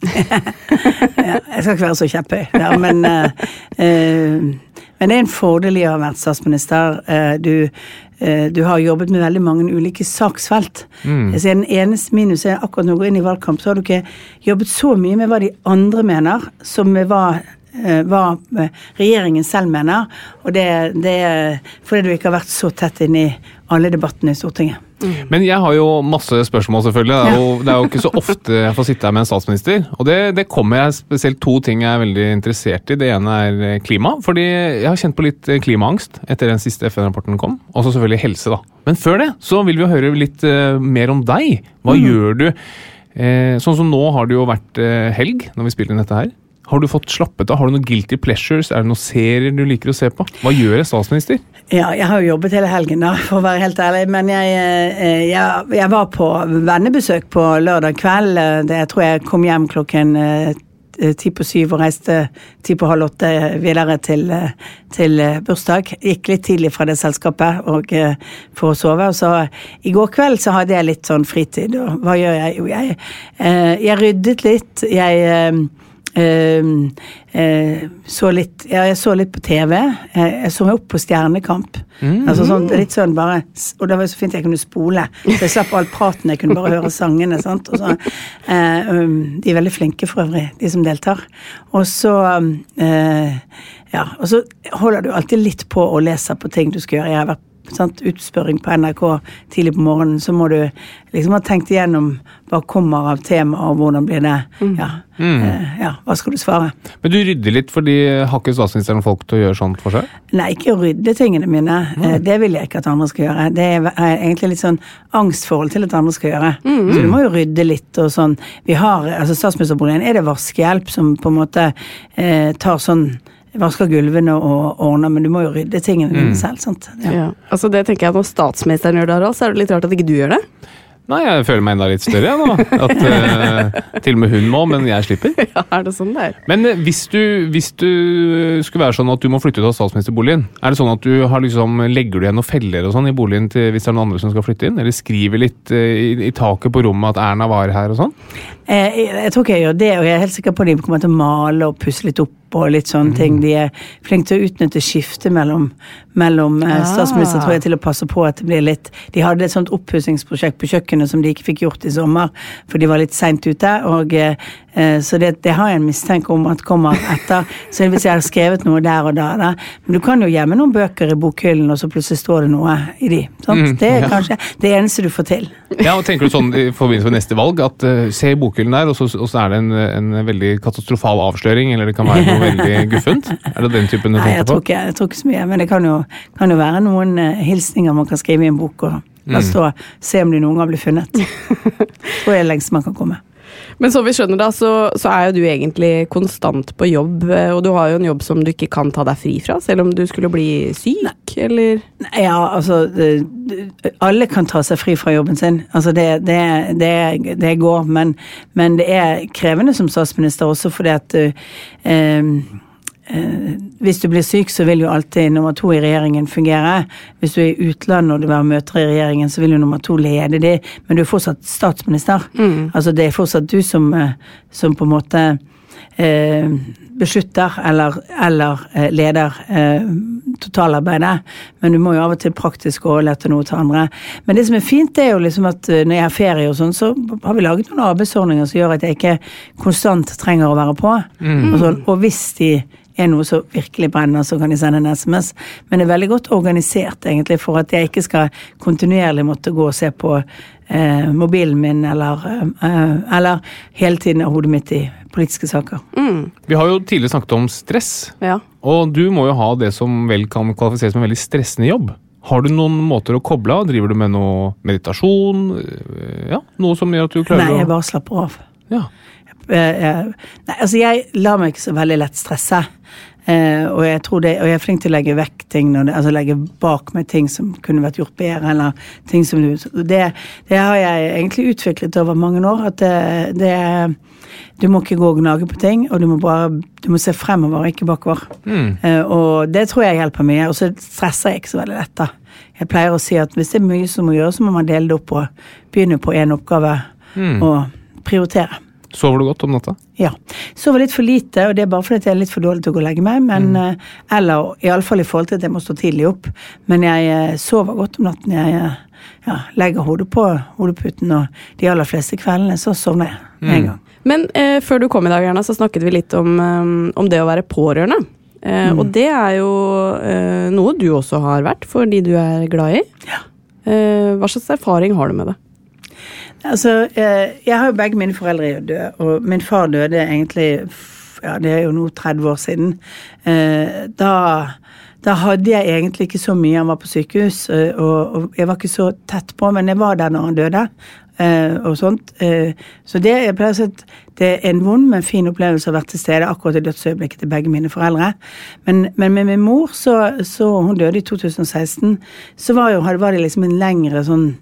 Ja, jeg skal ikke være så kjepphøy, ja, men, uh, eh, men det er en fordel i å ha vært statsminister. Eh, du, eh, du har jobbet med veldig mange ulike saksfelt. Mm. Så Den eneste minuset er akkurat når du går inn i valgkamp, så har du ikke jobbet så mye med hva de andre mener, som med hva eh, hva regjeringen selv mener. Og det, det fordi du ikke har vært så tett inne i alle debattene i Stortinget. Men jeg har jo masse spørsmål, selvfølgelig. Det er, jo, det er jo ikke så ofte jeg får sitte her med en statsminister. Og det, det kommer jeg spesielt to ting jeg er veldig interessert i. Det ene er eh, klima. Fordi jeg har kjent på litt eh, klimaangst etter den siste FN-rapporten kom. Og så selvfølgelig helse, da. Men før det så vil vi høre litt uh, mer om deg. Hva gjør du? Eh, sånn som nå har det jo vært helg når vi spiller inn dette her. Har du fått slappet av? Har du noen guilty pleasures? Er det noen serier du liker å se på? Hva gjør en statsminister? Ja, jeg har jo jobbet hele helgen, da, for å være helt ærlig. Men jeg, eh, jeg, jeg var på vennebesøk på lørdag kveld. Eh, Det, jeg tror jeg kom hjem klokken eh, ti på syv og reiste ti på halv åtte videre til, eh, til eh, bursdag. Gikk litt tidlig fra det selskapet og, eh, for å sove. Og så i går kveld så hadde jeg litt sånn fritid. Og hva gjør jeg? Jo, jeg, eh, jeg ryddet litt. Jeg eh, eh, så litt Ja, jeg så litt på TV. Jeg, jeg så meg opp på Stjernekamp. Altså sånn, litt sånn bare Og det var så fint jeg kunne spole. Så jeg slapp all praten. Jeg kunne bare høre sangene. Sant? Så, uh, um, de er veldig flinke for øvrig, de som deltar. Og så eh, Ja, og så holder du alltid litt på og leser på ting du skal gjøre. Jeg har vært sant, utspørring på NRK tidlig på morgenen, så må du liksom ha tenkt igjennom hva kommer av tema, og hvordan blir det ja, eh, ja, hva skal du svare? Men du rydder litt, fordi har ikke statsministeren folk til å gjøre sånt for seg? Nei, ikke å rydde tingene mine. Eh, Det vil jeg ikke at andre skal gjøre. Det er egentlig litt sånn angstforhold til at andre skal gjøre. Så du må jo rydde litt og sånn. Vi har, altså Statsministerboligen er det vaskehjelp som på en måte eh, tar sånn Vasker gulvene og ordner, men du må jo rydde tingene dine selv. sant? Ja. Ja. Altså det tenker jeg Når statsministeren gjør det, Harald, så er det litt rart at ikke du gjør det. Nei, jeg føler meg enda litt større, jeg nå. At uh, (laughs) til og med hun må, men jeg slipper. Ja, er det sånn det er? Men eh, hvis du, hvis du skulle være sånn at du må flytte ut av statsministerboligen, er det sånn at du har liksom, legger du igjen noen feller og sånn i boligen til, hvis det er noen andre som skal flytte inn? Eller skriver litt uh, i, i taket på rommet at Erna var her og sånn? Eh, Jeg, jeg tror ikke jeg gjør det, og jeg er helt sikker på at de kommer til å male og pusse litt opp og litt sånne ting. De er flinke til å utnytte skiftet mellom, mellom ah. statsminister tror jeg, til å passe på at det blir litt De hadde et sånt oppussingsprosjekt på kjøkkenet som de ikke fikk gjort i sommer, for de var litt seint ute. og eh, eh, Så det, det har jeg en mistanke om at kommer etter. Så hvis jeg har skrevet noe der og da, da. Men du kan jo gjemme noen bøker i bokhyllen, og så plutselig står det noe i de. Mm, det er ja. kanskje det eneste du får til. Ja, og tenker du sånn i forbindelse med neste valg, at uh, se i bokhyllen der, og så, og så er det en, en veldig katastrofal avsløring, eller det kan være noe veldig (laughs) guffent? Er det den typen du Nei, jeg tenker tror, på? ikke, jeg tror ikke så mye. Men det kan jo, kan jo være noen uh, hilsninger man kan skrive i en bok og la Mm. Se om de noen gang blir funnet. (laughs) tror jeg lengst man kan komme. Men som vi skjønner da, så, så er jo du egentlig konstant på jobb, eh, og du har jo en jobb som du ikke kan ta deg fri fra, selv om du skulle bli syk, eller? Ja, altså Alle kan ta seg fri fra jobben sin. Altså det, det, det, det går. Men, men det er krevende som statsminister også fordi at eh, eh, Hvis du blir syk, så vil jo alltid nummer to i regjeringen fungere. Hvis du er i utlandet og du har møter i regjeringen, så vil jo nummer to lede de, Men du er fortsatt statsminister. Altså det er fortsatt du som, eh, som på en måte eh, beslutter eller, eller eh, leder eh, totalarbeidet. Men du må jo av og til praktisk overlate noe til andre. Men det som er fint, det er jo liksom at eh, når jeg har ferie og sånn, så har vi laget noen arbeidsordninger som gjør at jeg ikke konstant trenger å være på. Og, sånn. og hvis de er noe som virkelig brenner, så kan de sende en SMS. Men det er veldig godt organisert, egentlig, for at jeg ikke skal kontinuerlig måtte gå og se på eh, mobilen min, eller, eh, eller hele tiden ha hodet mitt i politiske saker. Vi har jo tidligere snakket om stress, Ja. og du må jo ha det som vel kan kvalifiseres som en veldig stressende jobb. Har du noen måter å koble av? Driver du med noe meditasjon? Øh, Ja, Noe som gjør at du klarer Nei, jeg bare slapper av. ja. Eh, eh, Nei, altså jeg lar meg ikke så veldig lett stresse. Eh, og jeg tror det, og jeg er flink til å legge vekk ting, det, altså legge bak meg ting som kunne vært gjort bedre. eller ting som du, det, det har jeg egentlig utviklet over mange år. At det, det Du må ikke gå og gnage på ting, og du må bare du må se fremover, ikke bakover. Eh, og det tror jeg hjelper mye. Og så stresser jeg ikke så veldig lett. da. Jeg pleier å si at hvis det er mye som må gjøres, så må man dele det opp og begynne på én oppgave og prioritere. Sover du godt om natta? Ja. Sover litt for lite, og det er bare fordi jeg er litt for dårlig til å gå og legge meg. Men, mm. Eller iallfall i forhold til at jeg må stå tidlig opp. Men jeg eh, sover godt om natten. Jeg eh, ja, legger hodet på hodeputen, og de aller fleste kveldene så sovner jeg med en gang. Men eh, før du kom i dag, Erna, så snakket vi litt om, eh, om det å være pårørende. Eh, Og det er jo eh, noe du også har vært, for de du er glad i. Eh, hva slags erfaring har du med det? Altså, eh, jeg har jo begge mine foreldre døde, og min far døde egentlig Ja, det er jo nå 30 år siden. Eh, Da, da hadde jeg egentlig ikke så mye. Han var på sykehus, eh, og, og jeg var ikke så tett på, men jeg var der når han døde. Og sånt. Så det, jeg pleier å si at det er en vond, men fin opplevelse å ha vært til stede akkurat i dødsøyeblikket til begge mine foreldre. Men, men med min mor, så, så hun døde i 2016, så var, jo, var det liksom en lengre sånn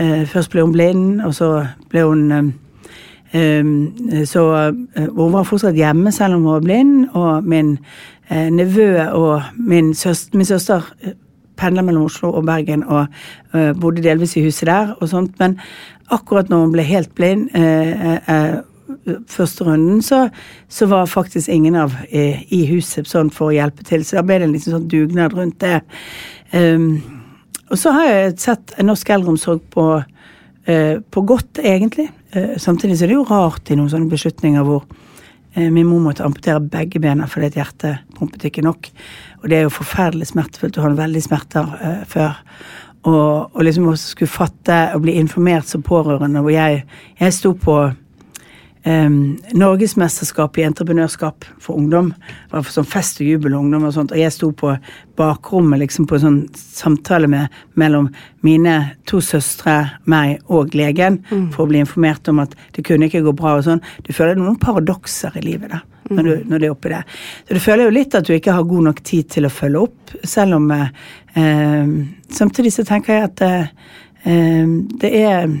først ble hun blind, og så ble hun eh, eh, Så hun var fortsatt hjemme selv om hun var blind, og min nevø og min søster, min søster pendla mellom Oslo og Bergen og bodde delvis i huset der og sånt, men akkurat når hun ble helt blind første runden, så, så var faktisk ingen av i huset sånn for å hjelpe til. Så da ble det en liten sånn dugnad rundt det. Um, og så har jeg sett norsk eldreomsorg på, eh, på godt, egentlig. Eh, samtidig så er det jo rart i noen sånne beslutninger hvor eh, min mor måtte amputere begge bena fordi et hjerte pumpet ikke nok. Og det er jo forferdelig smertefullt å ha veldig smerter eh, før. Og, og liksom også skulle fatte og bli informert som pårørende, hvor jeg, jeg sto på um, Norgesmesterskapet i entreprenørskap for ungdom. Det var for sånn fest og jubel og ungdom og sånt. Og jeg sto på bakrommet liksom på en sånn samtale med, mellom mine to søstre, meg og legen, for å bli informert om at det kunne ikke gå bra og sånn. Du føler noen paradokser i livet da. Når du, når det er oppi det. Så du føler jo litt at du ikke har god nok tid til å følge opp, selv om eh, Samtidig så tenker jeg at eh, det er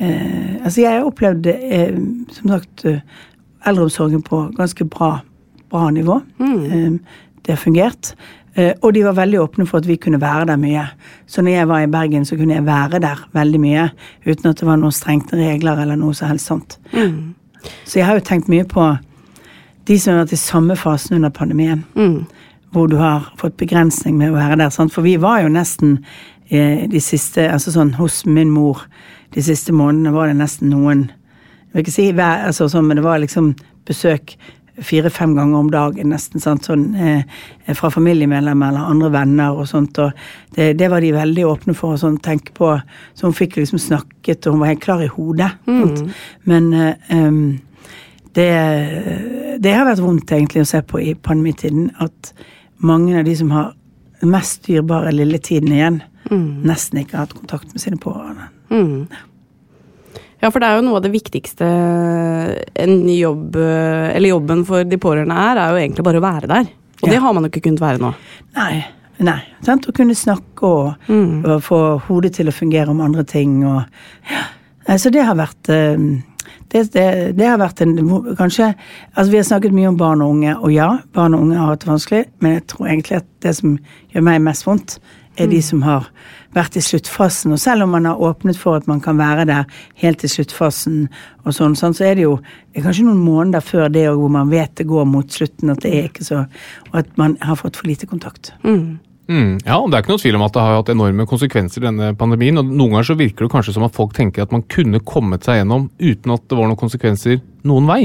eh, Altså, jeg opplevde eh, som sagt, eh, eldreomsorgen på ganske bra, bra nivå. Eh, det har fungert. Eh, og de var veldig åpne for at vi kunne være der mye. Så når jeg var i Bergen, så kunne jeg være der veldig mye uten at det var noen strengte regler eller noe så helst sånt. Så jeg har jo tenkt mye på de som har vært i samme fasen under pandemien. Hvor du har fått begrensning med å være der. Sant? For vi var jo nesten eh, de siste Altså sånn hos min mor de siste månedene var det nesten noen Jeg vil ikke si hver, altså, sånn, men det var liksom besøk fire-fem ganger om dagen, nesten. Sant? Sånn, eh, fra familiemedlemmer eller andre venner og sånt. Og det, det var de veldig åpne for å sånn, tenke på. Så hun fikk liksom snakket, og hun var helt klar i hodet. Mm. Men eh, um, det, det har vært vondt egentlig å se på i pandemitiden at mange av de som har mest dyrebare lille tiden igjen, nesten ikke har hatt kontakt med sine pårørende. Ja, for det er jo noe av det viktigste en jobb, eller jobben for de pårørende er, er jo egentlig bare å være der. Og Ja. det har man jo ikke kunnet være nå. Nei. nei, sant? Å kunne snakke og, og få hodet til å fungere om andre ting. Og, ja. Eh, Så det har vært eh, det, det, det har vært en Kanskje Altså, vi har snakket mye om barn og unge, og ja, barn og unge har hatt det vanskelig, men jeg tror egentlig at det som gjør meg mest vondt, er de som har vært i sluttfasen. Og selv om man har åpnet for at man kan være der helt til sluttfasen, og sånn, sånn så er det jo det er kanskje noen måneder før det og hvor man vet det går mot slutten, at det er ikke så Og at man har fått for lite kontakt. Mm, ja, og Det er ikke noe tvil om at det har hatt enorme konsekvenser, denne pandemien. og Noen ganger så virker det kanskje som at folk tenker at man kunne kommet seg gjennom uten at det var noen konsekvenser noen vei.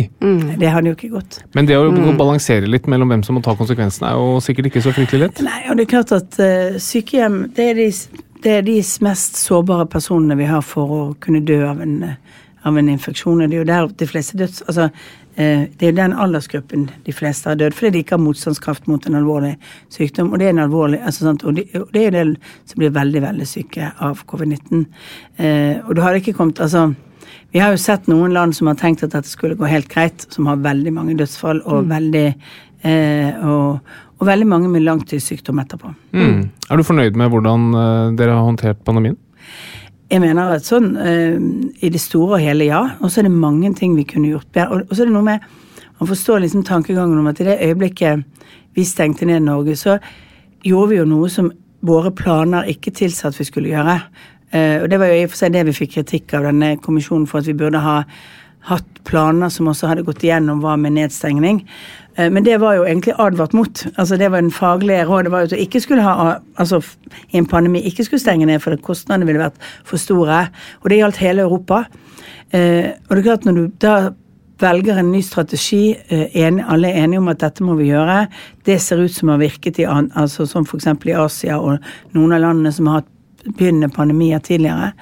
Det hadde jo ikke gått. Men det å mm. balansere litt mellom hvem som må ta konsekvensene, er jo sikkert ikke så fryktelig lett. Nei, og det er klart at uh, sykehjem det er, de, det er de mest sårbare personene vi har for å kunne dø av en, eh, av en infeksjon. Og det er jo der de fleste døds... Altså, eh, det er jo den aldersgruppen de fleste har dødd fordi de ikke har motstandskraft mot en alvorlig sykdom. Og det er en alvorlig, altså, sant, og, og det er jo det som blir veldig, veldig syke av covid-19. Eh, og du har ikke kommet Altså, vi har jo sett noen land som har tenkt at dette skulle gå helt greit, som har veldig mange dødsfall og veldig eh, og, og veldig mange med langtidssykdom etterpå. Mm. Er du fornøyd med hvordan eh, dere har håndtert pandemien? Jeg mener at sånn eh, i det store og hele, ja. Og så er det mange ting vi kunne gjort bedre. Og, så er det noe med Man forstår liksom tankegangen om at i det øyeblikket vi stengte ned Norge, så gjorde vi jo noe som våre planer ikke tilsa at vi skulle gjøre. Eh, og det var jo i og for seg det vi fikk kritikk av denne kommisjonen for at vi burde ha hatt planer som også hadde gått igjennom hva med nedstengning. Eh, Men det var jo egentlig advart mot. Altså Det var en faglig råd. Det var jo at du ikke skulle ha altså i en pandemi ikke skulle stenge ned, for kostnadene ville vært for store. Og det gjaldt hele Europa. Eh, og det er klart når du da velger en ny strategi, eh, en, alle er enige om at dette må vi gjøre, det ser ut som har virket i altså som f.eks. i Asia og noen av landene som har hatt begynnende pandemier tidligere,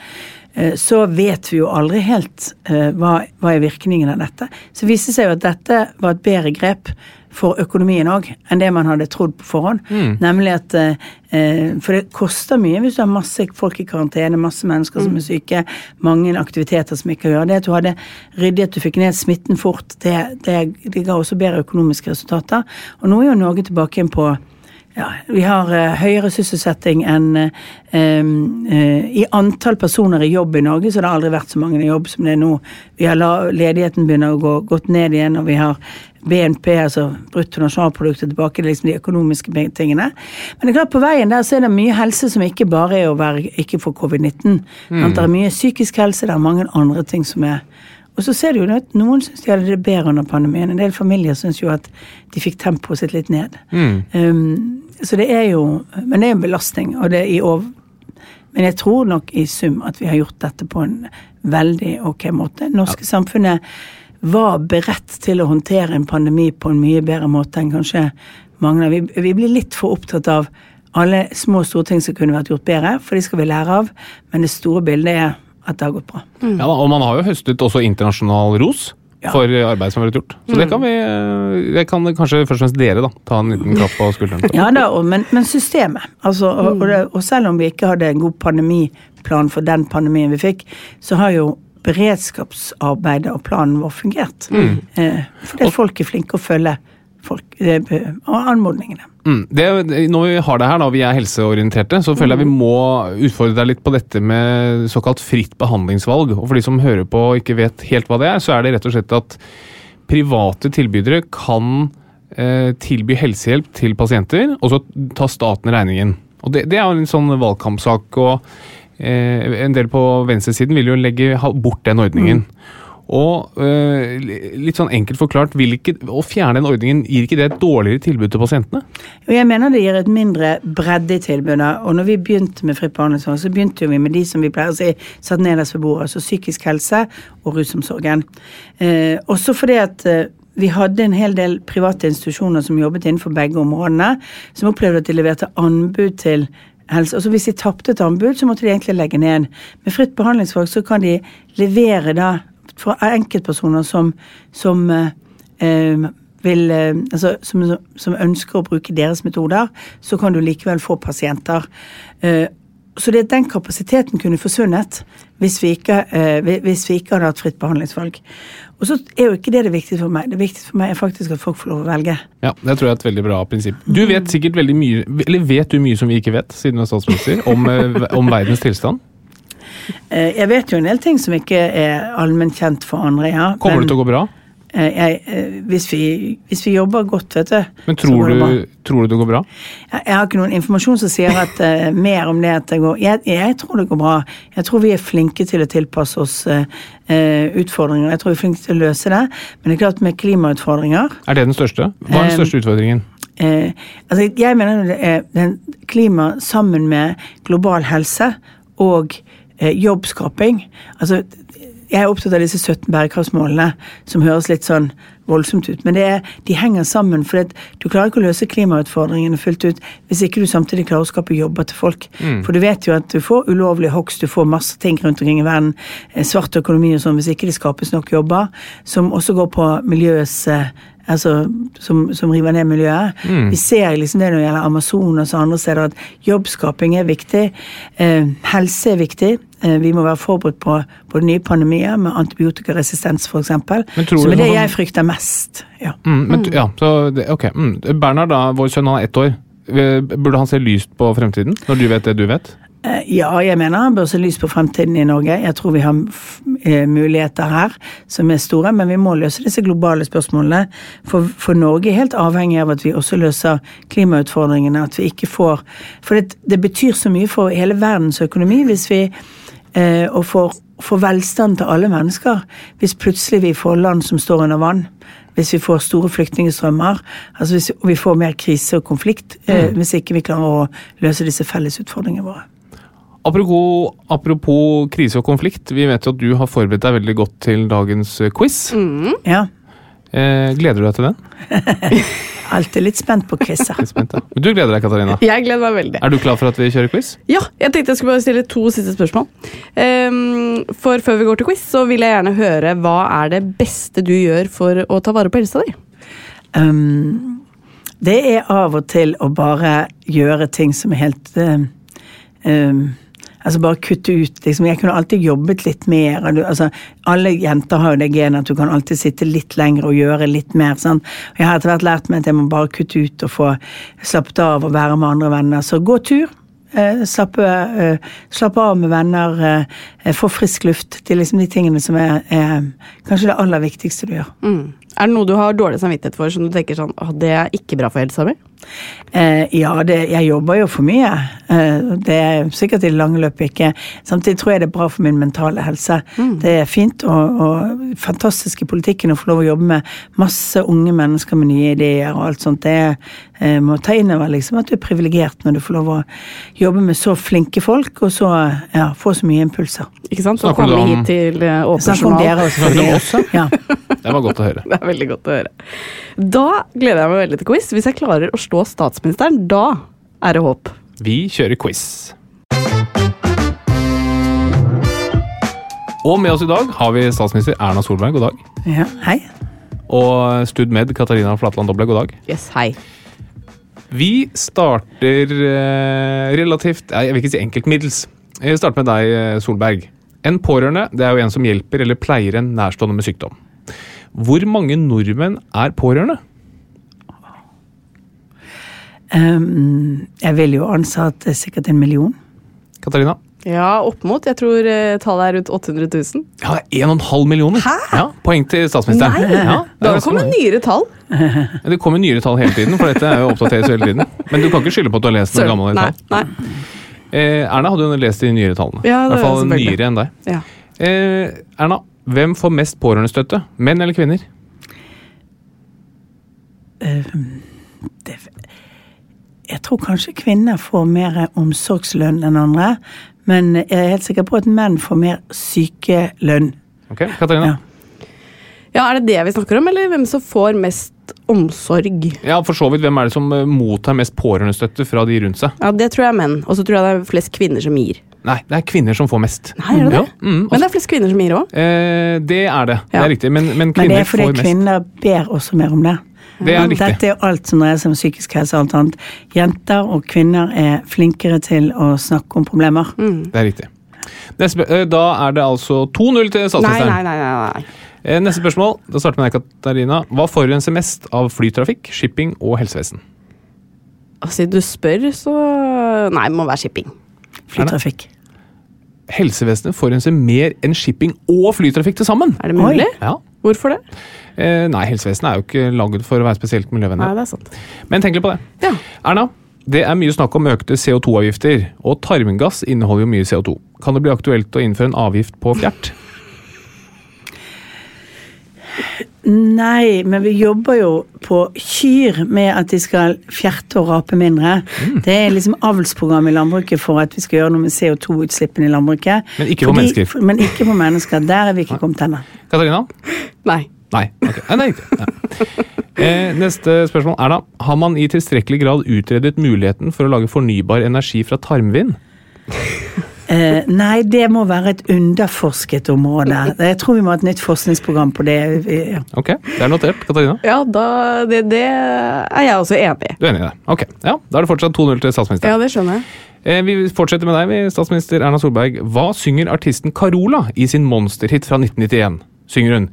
så vet vi jo aldri helt eh, hva, hva er virkningen av dette. Så viste det seg jo at dette var et bedre grep for økonomien òg enn det man hadde trodd på forhånd. Nemlig at eh, eh, For det koster mye hvis du har masse folk i karantene, masse mennesker som er syke, mange aktiviteter som ikke gjør det. At du hadde ryddig, at du fikk ned smitten fort, det, det, det ga også bedre økonomiske resultater. Og nå er jo Norge tilbake igjen på ja, vi har uh, høyere sysselsetting enn eh, uh, I antall personer i jobb i Norge så det har aldri vært så mange i jobb som det er nå. Vi har la, Ledigheten begynner å gå godt ned igjen, og vi har BNP, altså bruttonasjonalproduktet, tilbake til liksom de økonomiske tingene. Men det er klart på veien der så er det mye helse som ikke bare er å være ikke få covid-19. Mm. Det er mye psykisk helse, det er mange andre ting som er og så ser du jo at noen syns de hadde det bedre under pandemien. En del familier syns jo at de fikk tempoet sitt litt ned. Um, så det er jo Men det er en belastning. Og det er i over, men jeg tror nok i sum at vi har gjort dette på en veldig ok måte. Norske samfunnet var beredt til å håndtere en pandemi på en mye bedre måte enn kanskje mange. Vi, vi blir litt for opptatt av alle små store ting som kunne vært gjort bedre, for de skal vi lære av. Men det store bildet er at det har gått bra. Ja, og man har jo høstet også internasjonal ros Ja. for arbeid som har vært gjort. Så det kan vi Det kan kanskje først og fremst dere da, ta en liten klapp på skulderen for. Ja da, og, men, men systemet. Altså, og, og, det, og selv om vi ikke hadde en god pandemiplan for den pandemien vi fikk, så har jo beredskapsarbeidet og planen vår fungert. Eh, fordi folk er flinke å følge folk, eh, anmodningene. Mm. Det, når vi har det her, da, vi er helseorienterte, så føler jeg vi må utfordre deg litt på dette med såkalt fritt behandlingsvalg. Og for de som hører på og ikke vet helt hva det er, så er det rett og slett at private tilbydere kan eh, tilby helsehjelp til pasienter, og så tar staten regningen. Og det, det er jo en sånn valgkampsak, og eh, en del på venstresiden vil jo legge bort den ordningen. Og øh, litt sånn enkelt forklart, ikke, å fjerne den ordningen, gir ikke det et dårligere tilbud til pasientene? Jeg mener det gir et mindre bredde i tilbudet. Og når vi begynte med fritt behandlingsvalg, så begynte vi med de som vi pleier å si satt nederst ved bordet, altså psykisk helse og rusomsorgen. Eh, også fordi at eh, vi hadde en hel del private institusjoner som jobbet innenfor begge områdene, som opplevde at de leverte anbud til helse. Altså Hvis de tapte et anbud, så måtte de egentlig legge ned. Med fritt behandlingsvalg så kan de levere da for enkeltpersoner som, som eh, eh, vil, eh, altså, som, som ønsker å bruke deres metoder, så kan du likevel få pasienter. Eh, så det, den kapasiteten kunne forsvunnet hvis vi, ikke, hvis vi ikke hadde hatt fritt behandlingsvalg. Og så er jo ikke det det viktige for meg. Det viktige for meg er faktisk at folk får lov å velge. Ja, Det tror jeg er et veldig bra prinsipp. Du vet sikkert veldig mye, eller vet du mye som vi ikke vet, siden du er statsminister, om, om verdens tilstand? Eh, Jeg vet jo en del ting som ikke er allmennkjent for andre, ja. Kommer men, det til å gå bra? eh, Jeg, eh, hvis, vi, hvis vi jobber godt, vet du. Men tror du, tror du det går bra? Jeg, jeg har ikke noen informasjon som sier at, uh, mer om det at det går jeg, jeg tror det går bra. Jeg tror vi er flinke til å tilpasse oss eh, utfordringer. Jeg tror vi er flinke til å løse det. Men det er klart med klimautfordringer Er det den største? Hva er den største utfordringen? Uh, altså jeg mener det er den klima sammen med global helse og eh, jobbskaping. Altså, jeg er opptatt av disse 17 bærekraftsmålene, som høres litt sånn voldsomt ut. Men det er, de henger sammen, for du klarer ikke å løse klimautfordringene fullt ut hvis ikke du samtidig klarer å skape jobber til folk. For du vet jo at du får ulovlig hogst, du får masse ting rundt omkring i verden, eh, svart økonomi og sånn, hvis ikke det skapes nok jobber, som også går på miljøets eh, altså, som, som river ned miljøet. Vi ser liksom det når det gjelder Amazonas og andre steder, at jobbskaping er viktig. Eh, helse er viktig. Eh, vi må være forberedt på, på nye pandemier med antibiotikaresistens f.eks. Som Men tror du er det sånn- jeg frykter mest. Ja. Mm, men, ja, så det, ok. Mm. Bernhard, da, vår sønn, han er ett år. Eh, Burde han se lyst på fremtiden, når du vet det du vet? Eh, Ja, jeg mener han bør se lys på fremtiden i Norge. Jeg tror vi har eh, muligheter her som er store, men vi må løse disse globale spørsmålene. For, for Norge er helt avhengig av at vi også løser klimautfordringene. At vi ikke får For det, det betyr så mye for hele verdens økonomi hvis vi eh, og for, for velstand til alle mennesker hvis plutselig vi får land som står under vann. Hvis vi får store flyktningstrømmer, altså hvis vi får mer krise og konflikt, eh, hvis ikke vi klarer å løse disse felles utfordringene våre. Apropos, apropos krise og konflikt, vi vet jo at du har forberedt deg veldig godt til dagens quiz. quiz. Ja. Eh, gleder du deg til den? (laughs) Alltid litt spent på quizer. Ja. Du gleder deg, Katarina. Jeg gleder meg veldig. Er du klar for at vi kjører quiz? Ja, jeg tenkte jeg skulle bare stille to siste spørsmål. Um, for før vi går til quiz, så vil jeg gjerne høre hva er det beste du gjør for å ta vare på helsa di? Um, det er av og til å bare gjøre ting som er helt um, Altså bare kutte ut liksom, Jeg kunne alltid jobbet litt mer. altså, alle jenter har jo det genet at du kan alltid sitte litt lenger og gjøre litt mer. Og jeg har etter hvert lært meg at jeg må bare kutte ut og få slappet av og være med andre venner. Så gå tur. Eh, slappe, eh, slappe av med venner. Eh, få frisk luft. Det er liksom de tingene som er, er kanskje det aller viktigste du gjør. Mm. Er det noe du har dårlig samvittighet for, som du tenker sånn, «Åh, det er ikke bra for helsa mi? Eh, ja, det, jeg jobber jo for mye. Eh, det er sikkert i det lange løpet ikke. Samtidig tror jeg det er bra for min mentale helse. Det er fint og, og fantastisk i politikken å få lov å jobbe med masse unge mennesker med nye ideer og alt sånt. Det eh, må ta inn over liksom at du er privilegert når du får lov å jobbe med så flinke folk, og så ja, få så mye impulser. Ikke sant? Så komme hit til uh, Åpen Snakk om journal. dere også. Snakker du om oss, (laughs) Ja. Det var godt å høre. Det er veldig godt å høre. Da gleder jeg meg veldig til quiz. Hvis jeg klarer å slå statsministeren, da er det håp. Vi kjører quiz. Og med oss i dag har vi statsminister Erna Solberg, god dag. Ja, hei. Og stud med Katarina Flatland Doble, god dag. Yes, hei. Vi starter eh, relativt Jeg vil ikke si enkelt middels. Jeg starter med deg, eh, Solberg. En pårørende det er jo en som hjelper eller pleier en nærstående med sykdom. Hvor mange nordmenn er pårørende? Um, jeg ville jo ansa at det er sikkert en million. Katarina? Ja, opp mot. Jeg tror eh, tallet er rundt 800 000. Ja, 1,5 millioner. Hæ? Ja, poeng til statsministeren. Nei! Ja, det, Da er kommer nyere tall. det kommer nyere tall hele tiden, for dette er jo oppdateres hele tiden. Men du kan ikke skylde på at du har lest noen gamle Nei, tall. nei. Eh, Erna hadde jo lest de nyere tallene. Ja, I hvert fall nyere enn deg. Ja. Eh, Erna, hvem får mest pårørendestøtte? Menn eller kvinner? det, jeg tror kanskje kvinner får mer omsorgslønn enn andre, men jeg er helt sikker på at menn får mer sykelønn. Ok, Katarina? Ja. ja, er det det vi snakker om, eller hvem som får mest omsorg? Ja, for så vidt. Hvem er det som eh, mottar mest pårørendestøtte fra de rundt seg? Ja, Det tror jeg er menn. Og så tror jeg det er flest kvinner som gir. Nei, det er kvinner som får mest. Nei, er det det? Ja, mm, Men det er flest kvinner som gir òg. Eh, det er det. Det er riktig. Men, men Men det er fordi får mest. kvinner ber også mer om det. Det er riktig. Dette er alt som dreier seg om psykisk helse og alt annet. Jenter og kvinner er flinkere til å snakke om problemer. Det er riktig. Neste, eh, da er det altså 2-0 til statsministeren. nei, nei, nei, nei. Eh, Neste spørsmål. Da starter med deg, Katarina. Hva forurenser mest av flytrafikk, shipping og helsevesen? Altså, Siden du spør, så Nei, det må være shipping. Flytrafikk. Helsevesenet forurenser mer enn shipping og flytrafikk til sammen. Er det mulig? Ja. Hvorfor det? Eh, nei, helsevesenet er jo ikke laget for å være spesielt Nei, det er sant. Men tenk litt på det. Ja. Erna, det er mye snakk om økte CO2-avgifter, og tarmgass inneholder jo mye CO2. Kan det bli aktuelt å innføre en avgift på fjert? Nei, men vi jobber jo på kyr med at de skal fjerte og rape mindre. Mm. Det er liksom avlsprogram i landbruket for at vi skal gjøre noe med CO2-utslippene i landbruket. Men ikke på mennesker. Men ikke på mennesker. Der er vi ikke kommet ennå. Katarina? Nei. Nei. Okay. Nei, er riktig. Eh, neste spørsmål. Erna, har man i tilstrekkelig grad utredet muligheten for å lage fornybar energi fra tarmvind? Eh, nei, det må være et underforsket område. Jeg tror vi må ha et nytt forskningsprogram på det. Ok, det er notert. Katarina? Ja, da, det, det er jeg også enig i. Du er enig i det? Ok, ja, Da er det fortsatt 2-0 til statsministeren. Ja, det skjønner jeg. Eh, vi fortsetter med deg, statsminister Erna Solberg. Hva synger artisten Carola i sin monsterhit fra 1991? Synger hun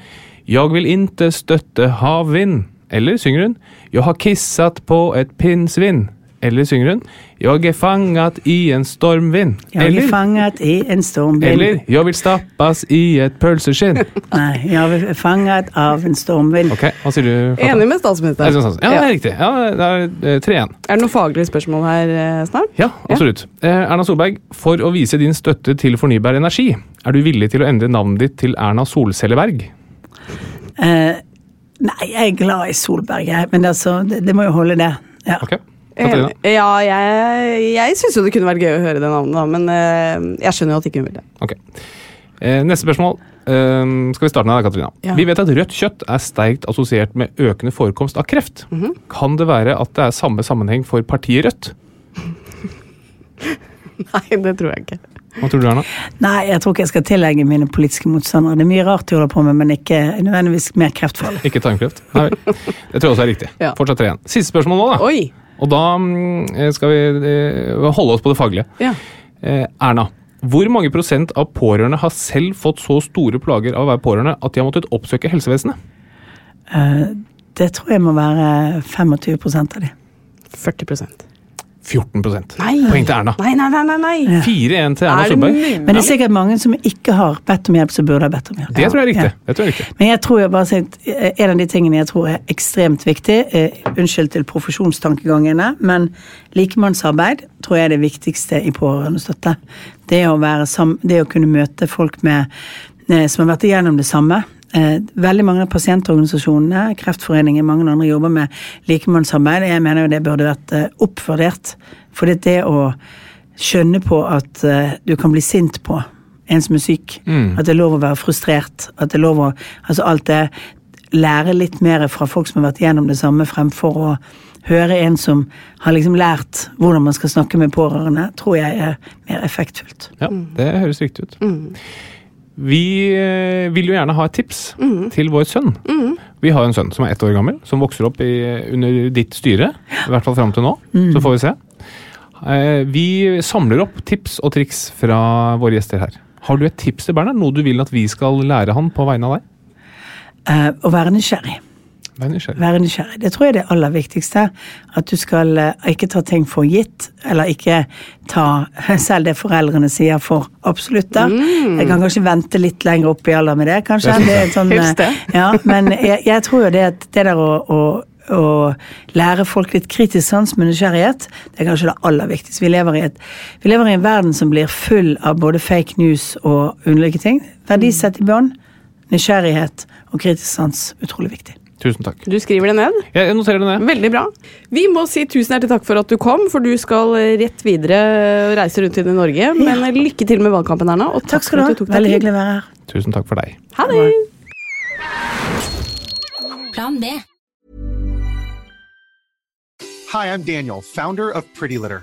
'Jeg vil inte støtte havvind'? Eller synger hun 'Jeg har kissat på et pinnsvin'? Eller synger hun 'Jeg er fanget i en stormvind'? Jeg Eller, er fanget i en stormvind. eller 'Jeg vil stappes i et pølseskinn'? (laughs) Nei, jeg er fanget av en stormvind. Ok, hva sier du? Flaten? Enig med Er statsministeren. Ja, det er riktig. Ja, det er eh, 3-1. Er det noen faglige spørsmål her eh, snart? Ja, absolutt. Ja. Erna Solberg, for å vise din støtte til fornybar energi, er du villig til å endre navnet ditt til Erna Solcelleberg? Eh, nei, jeg er glad i Solberg, jeg. Men altså, det, det må jo holde, det. Ja. Ok, Katarina? Ja, jeg, jeg syns jo det kunne vært gøy å høre det navnet, da, men eh, jeg skjønner jo at ikke hun vil det. Ok. Eh, neste spørsmål. Ehm, skal vi starte med deg, Katarina? Ja. Vi vet at rødt kjøtt er sterkt assosiert med økende forekomst av kreft. Mhm. Kan det være at det er samme sammenheng for partiet Rødt? (laughs) Nei, det tror jeg ikke. Hva tror du, Erna? Nei, jeg tror ikke jeg skal tillegge mine politiske motstandere. Det er mye rart de holder på med, men ikke nødvendigvis mer kreftfarlig. Ikke tarmkreft? Nei vel. Det tror jeg også er riktig. Ja. Fortsatt 3-1. Siste spørsmål nå, da. Oi! Og da mm, skal vi eh, holde oss på det faglige. Ja. Eh, Erna, hvor mange prosent av pårørende har selv fått så store plager av å være pårørende at de har måttet oppsøke helsevesenet? Eh, det tror jeg må være 25% av de. 40 14 Nei. Poeng til Erna. Nei, nei, nei, nei, nei. 4-1 til Erna Er Solberg. Men det er sikkert mange som ikke har bedt om hjelp, som burde ha bedt om hjelp. Det tror jeg er riktig. Ja. Det tror jeg er riktig. Men jeg tror jeg bare sier at eh, en av de tingene jeg tror er ekstremt viktig, eh, unnskyld til profesjonstankegangene, men likemannsarbeid tror jeg er det viktigste i pårørendestøtte. Det å, være det å kunne møte folk med, eh, som har vært igjennom det samme. Eh, veldig mange av pasientorganisasjonene, Kreftforeningen, mange andre jobber med likemannsarbeid. Jeg mener jo det burde vært eh, oppvurdert. For det, å skjønne på at eh, du kan bli sint på en som er syk, at det er lov å være frustrert, at det er lov å Altså alt det Lære litt mer fra folk som har vært gjennom det samme, fremfor å høre en som har liksom lært hvordan man skal snakke med pårørende, tror jeg er mer effektfullt. Ja, det høres riktig ut. Vi eh, vil jo gjerne ha et tips til vår sønn. Vi har en sønn som er ett år gammel, som vokser opp i, under ditt styre. I hvert fall fram til nå. Så får vi se. Eh, Vi samler opp tips og triks fra våre gjester her. Har du et tips til Bernhard? Noe du vil at vi skal lære han på vegne av deg? Uh, å være nysgjerrig. Vær nysgjerrig. Være nysgjerrig. Det tror jeg er det aller viktigste. At du skal eh, ikke ta ting for gitt, eller ikke ta (laughs) selv det foreldrene sier for absolutte. Jeg kan kanskje vente litt lenger opp i alder med det, kanskje. Det er sånn, (laughs) eh, Ja, men jeg, jeg tror jo det at det der å, å å lære folk litt kritisk sans med nysgjerrighet, det er kanskje det aller viktigste. Vi lever, i et, vi lever i en verden som blir full av både fake news og underlige ting. Verdisett i bånn, nysgjerrighet og kritisk sans, utrolig viktig. Tusen takk. Du skriver det ned? Jeg noterer det ned. Veldig bra. Vi må si tusen hjertelig takk for at du kom, for du skal rett videre reise rundt i Norge. Men eh, lykke til med valgkampen, Erna. Og takk, Takk skal for du at du ha. tok deg Veldig hyggelig å være her. Tusen takk for deg. Ha det! Plan B. Hi, I'm Daniel, founder of Pretty Litter.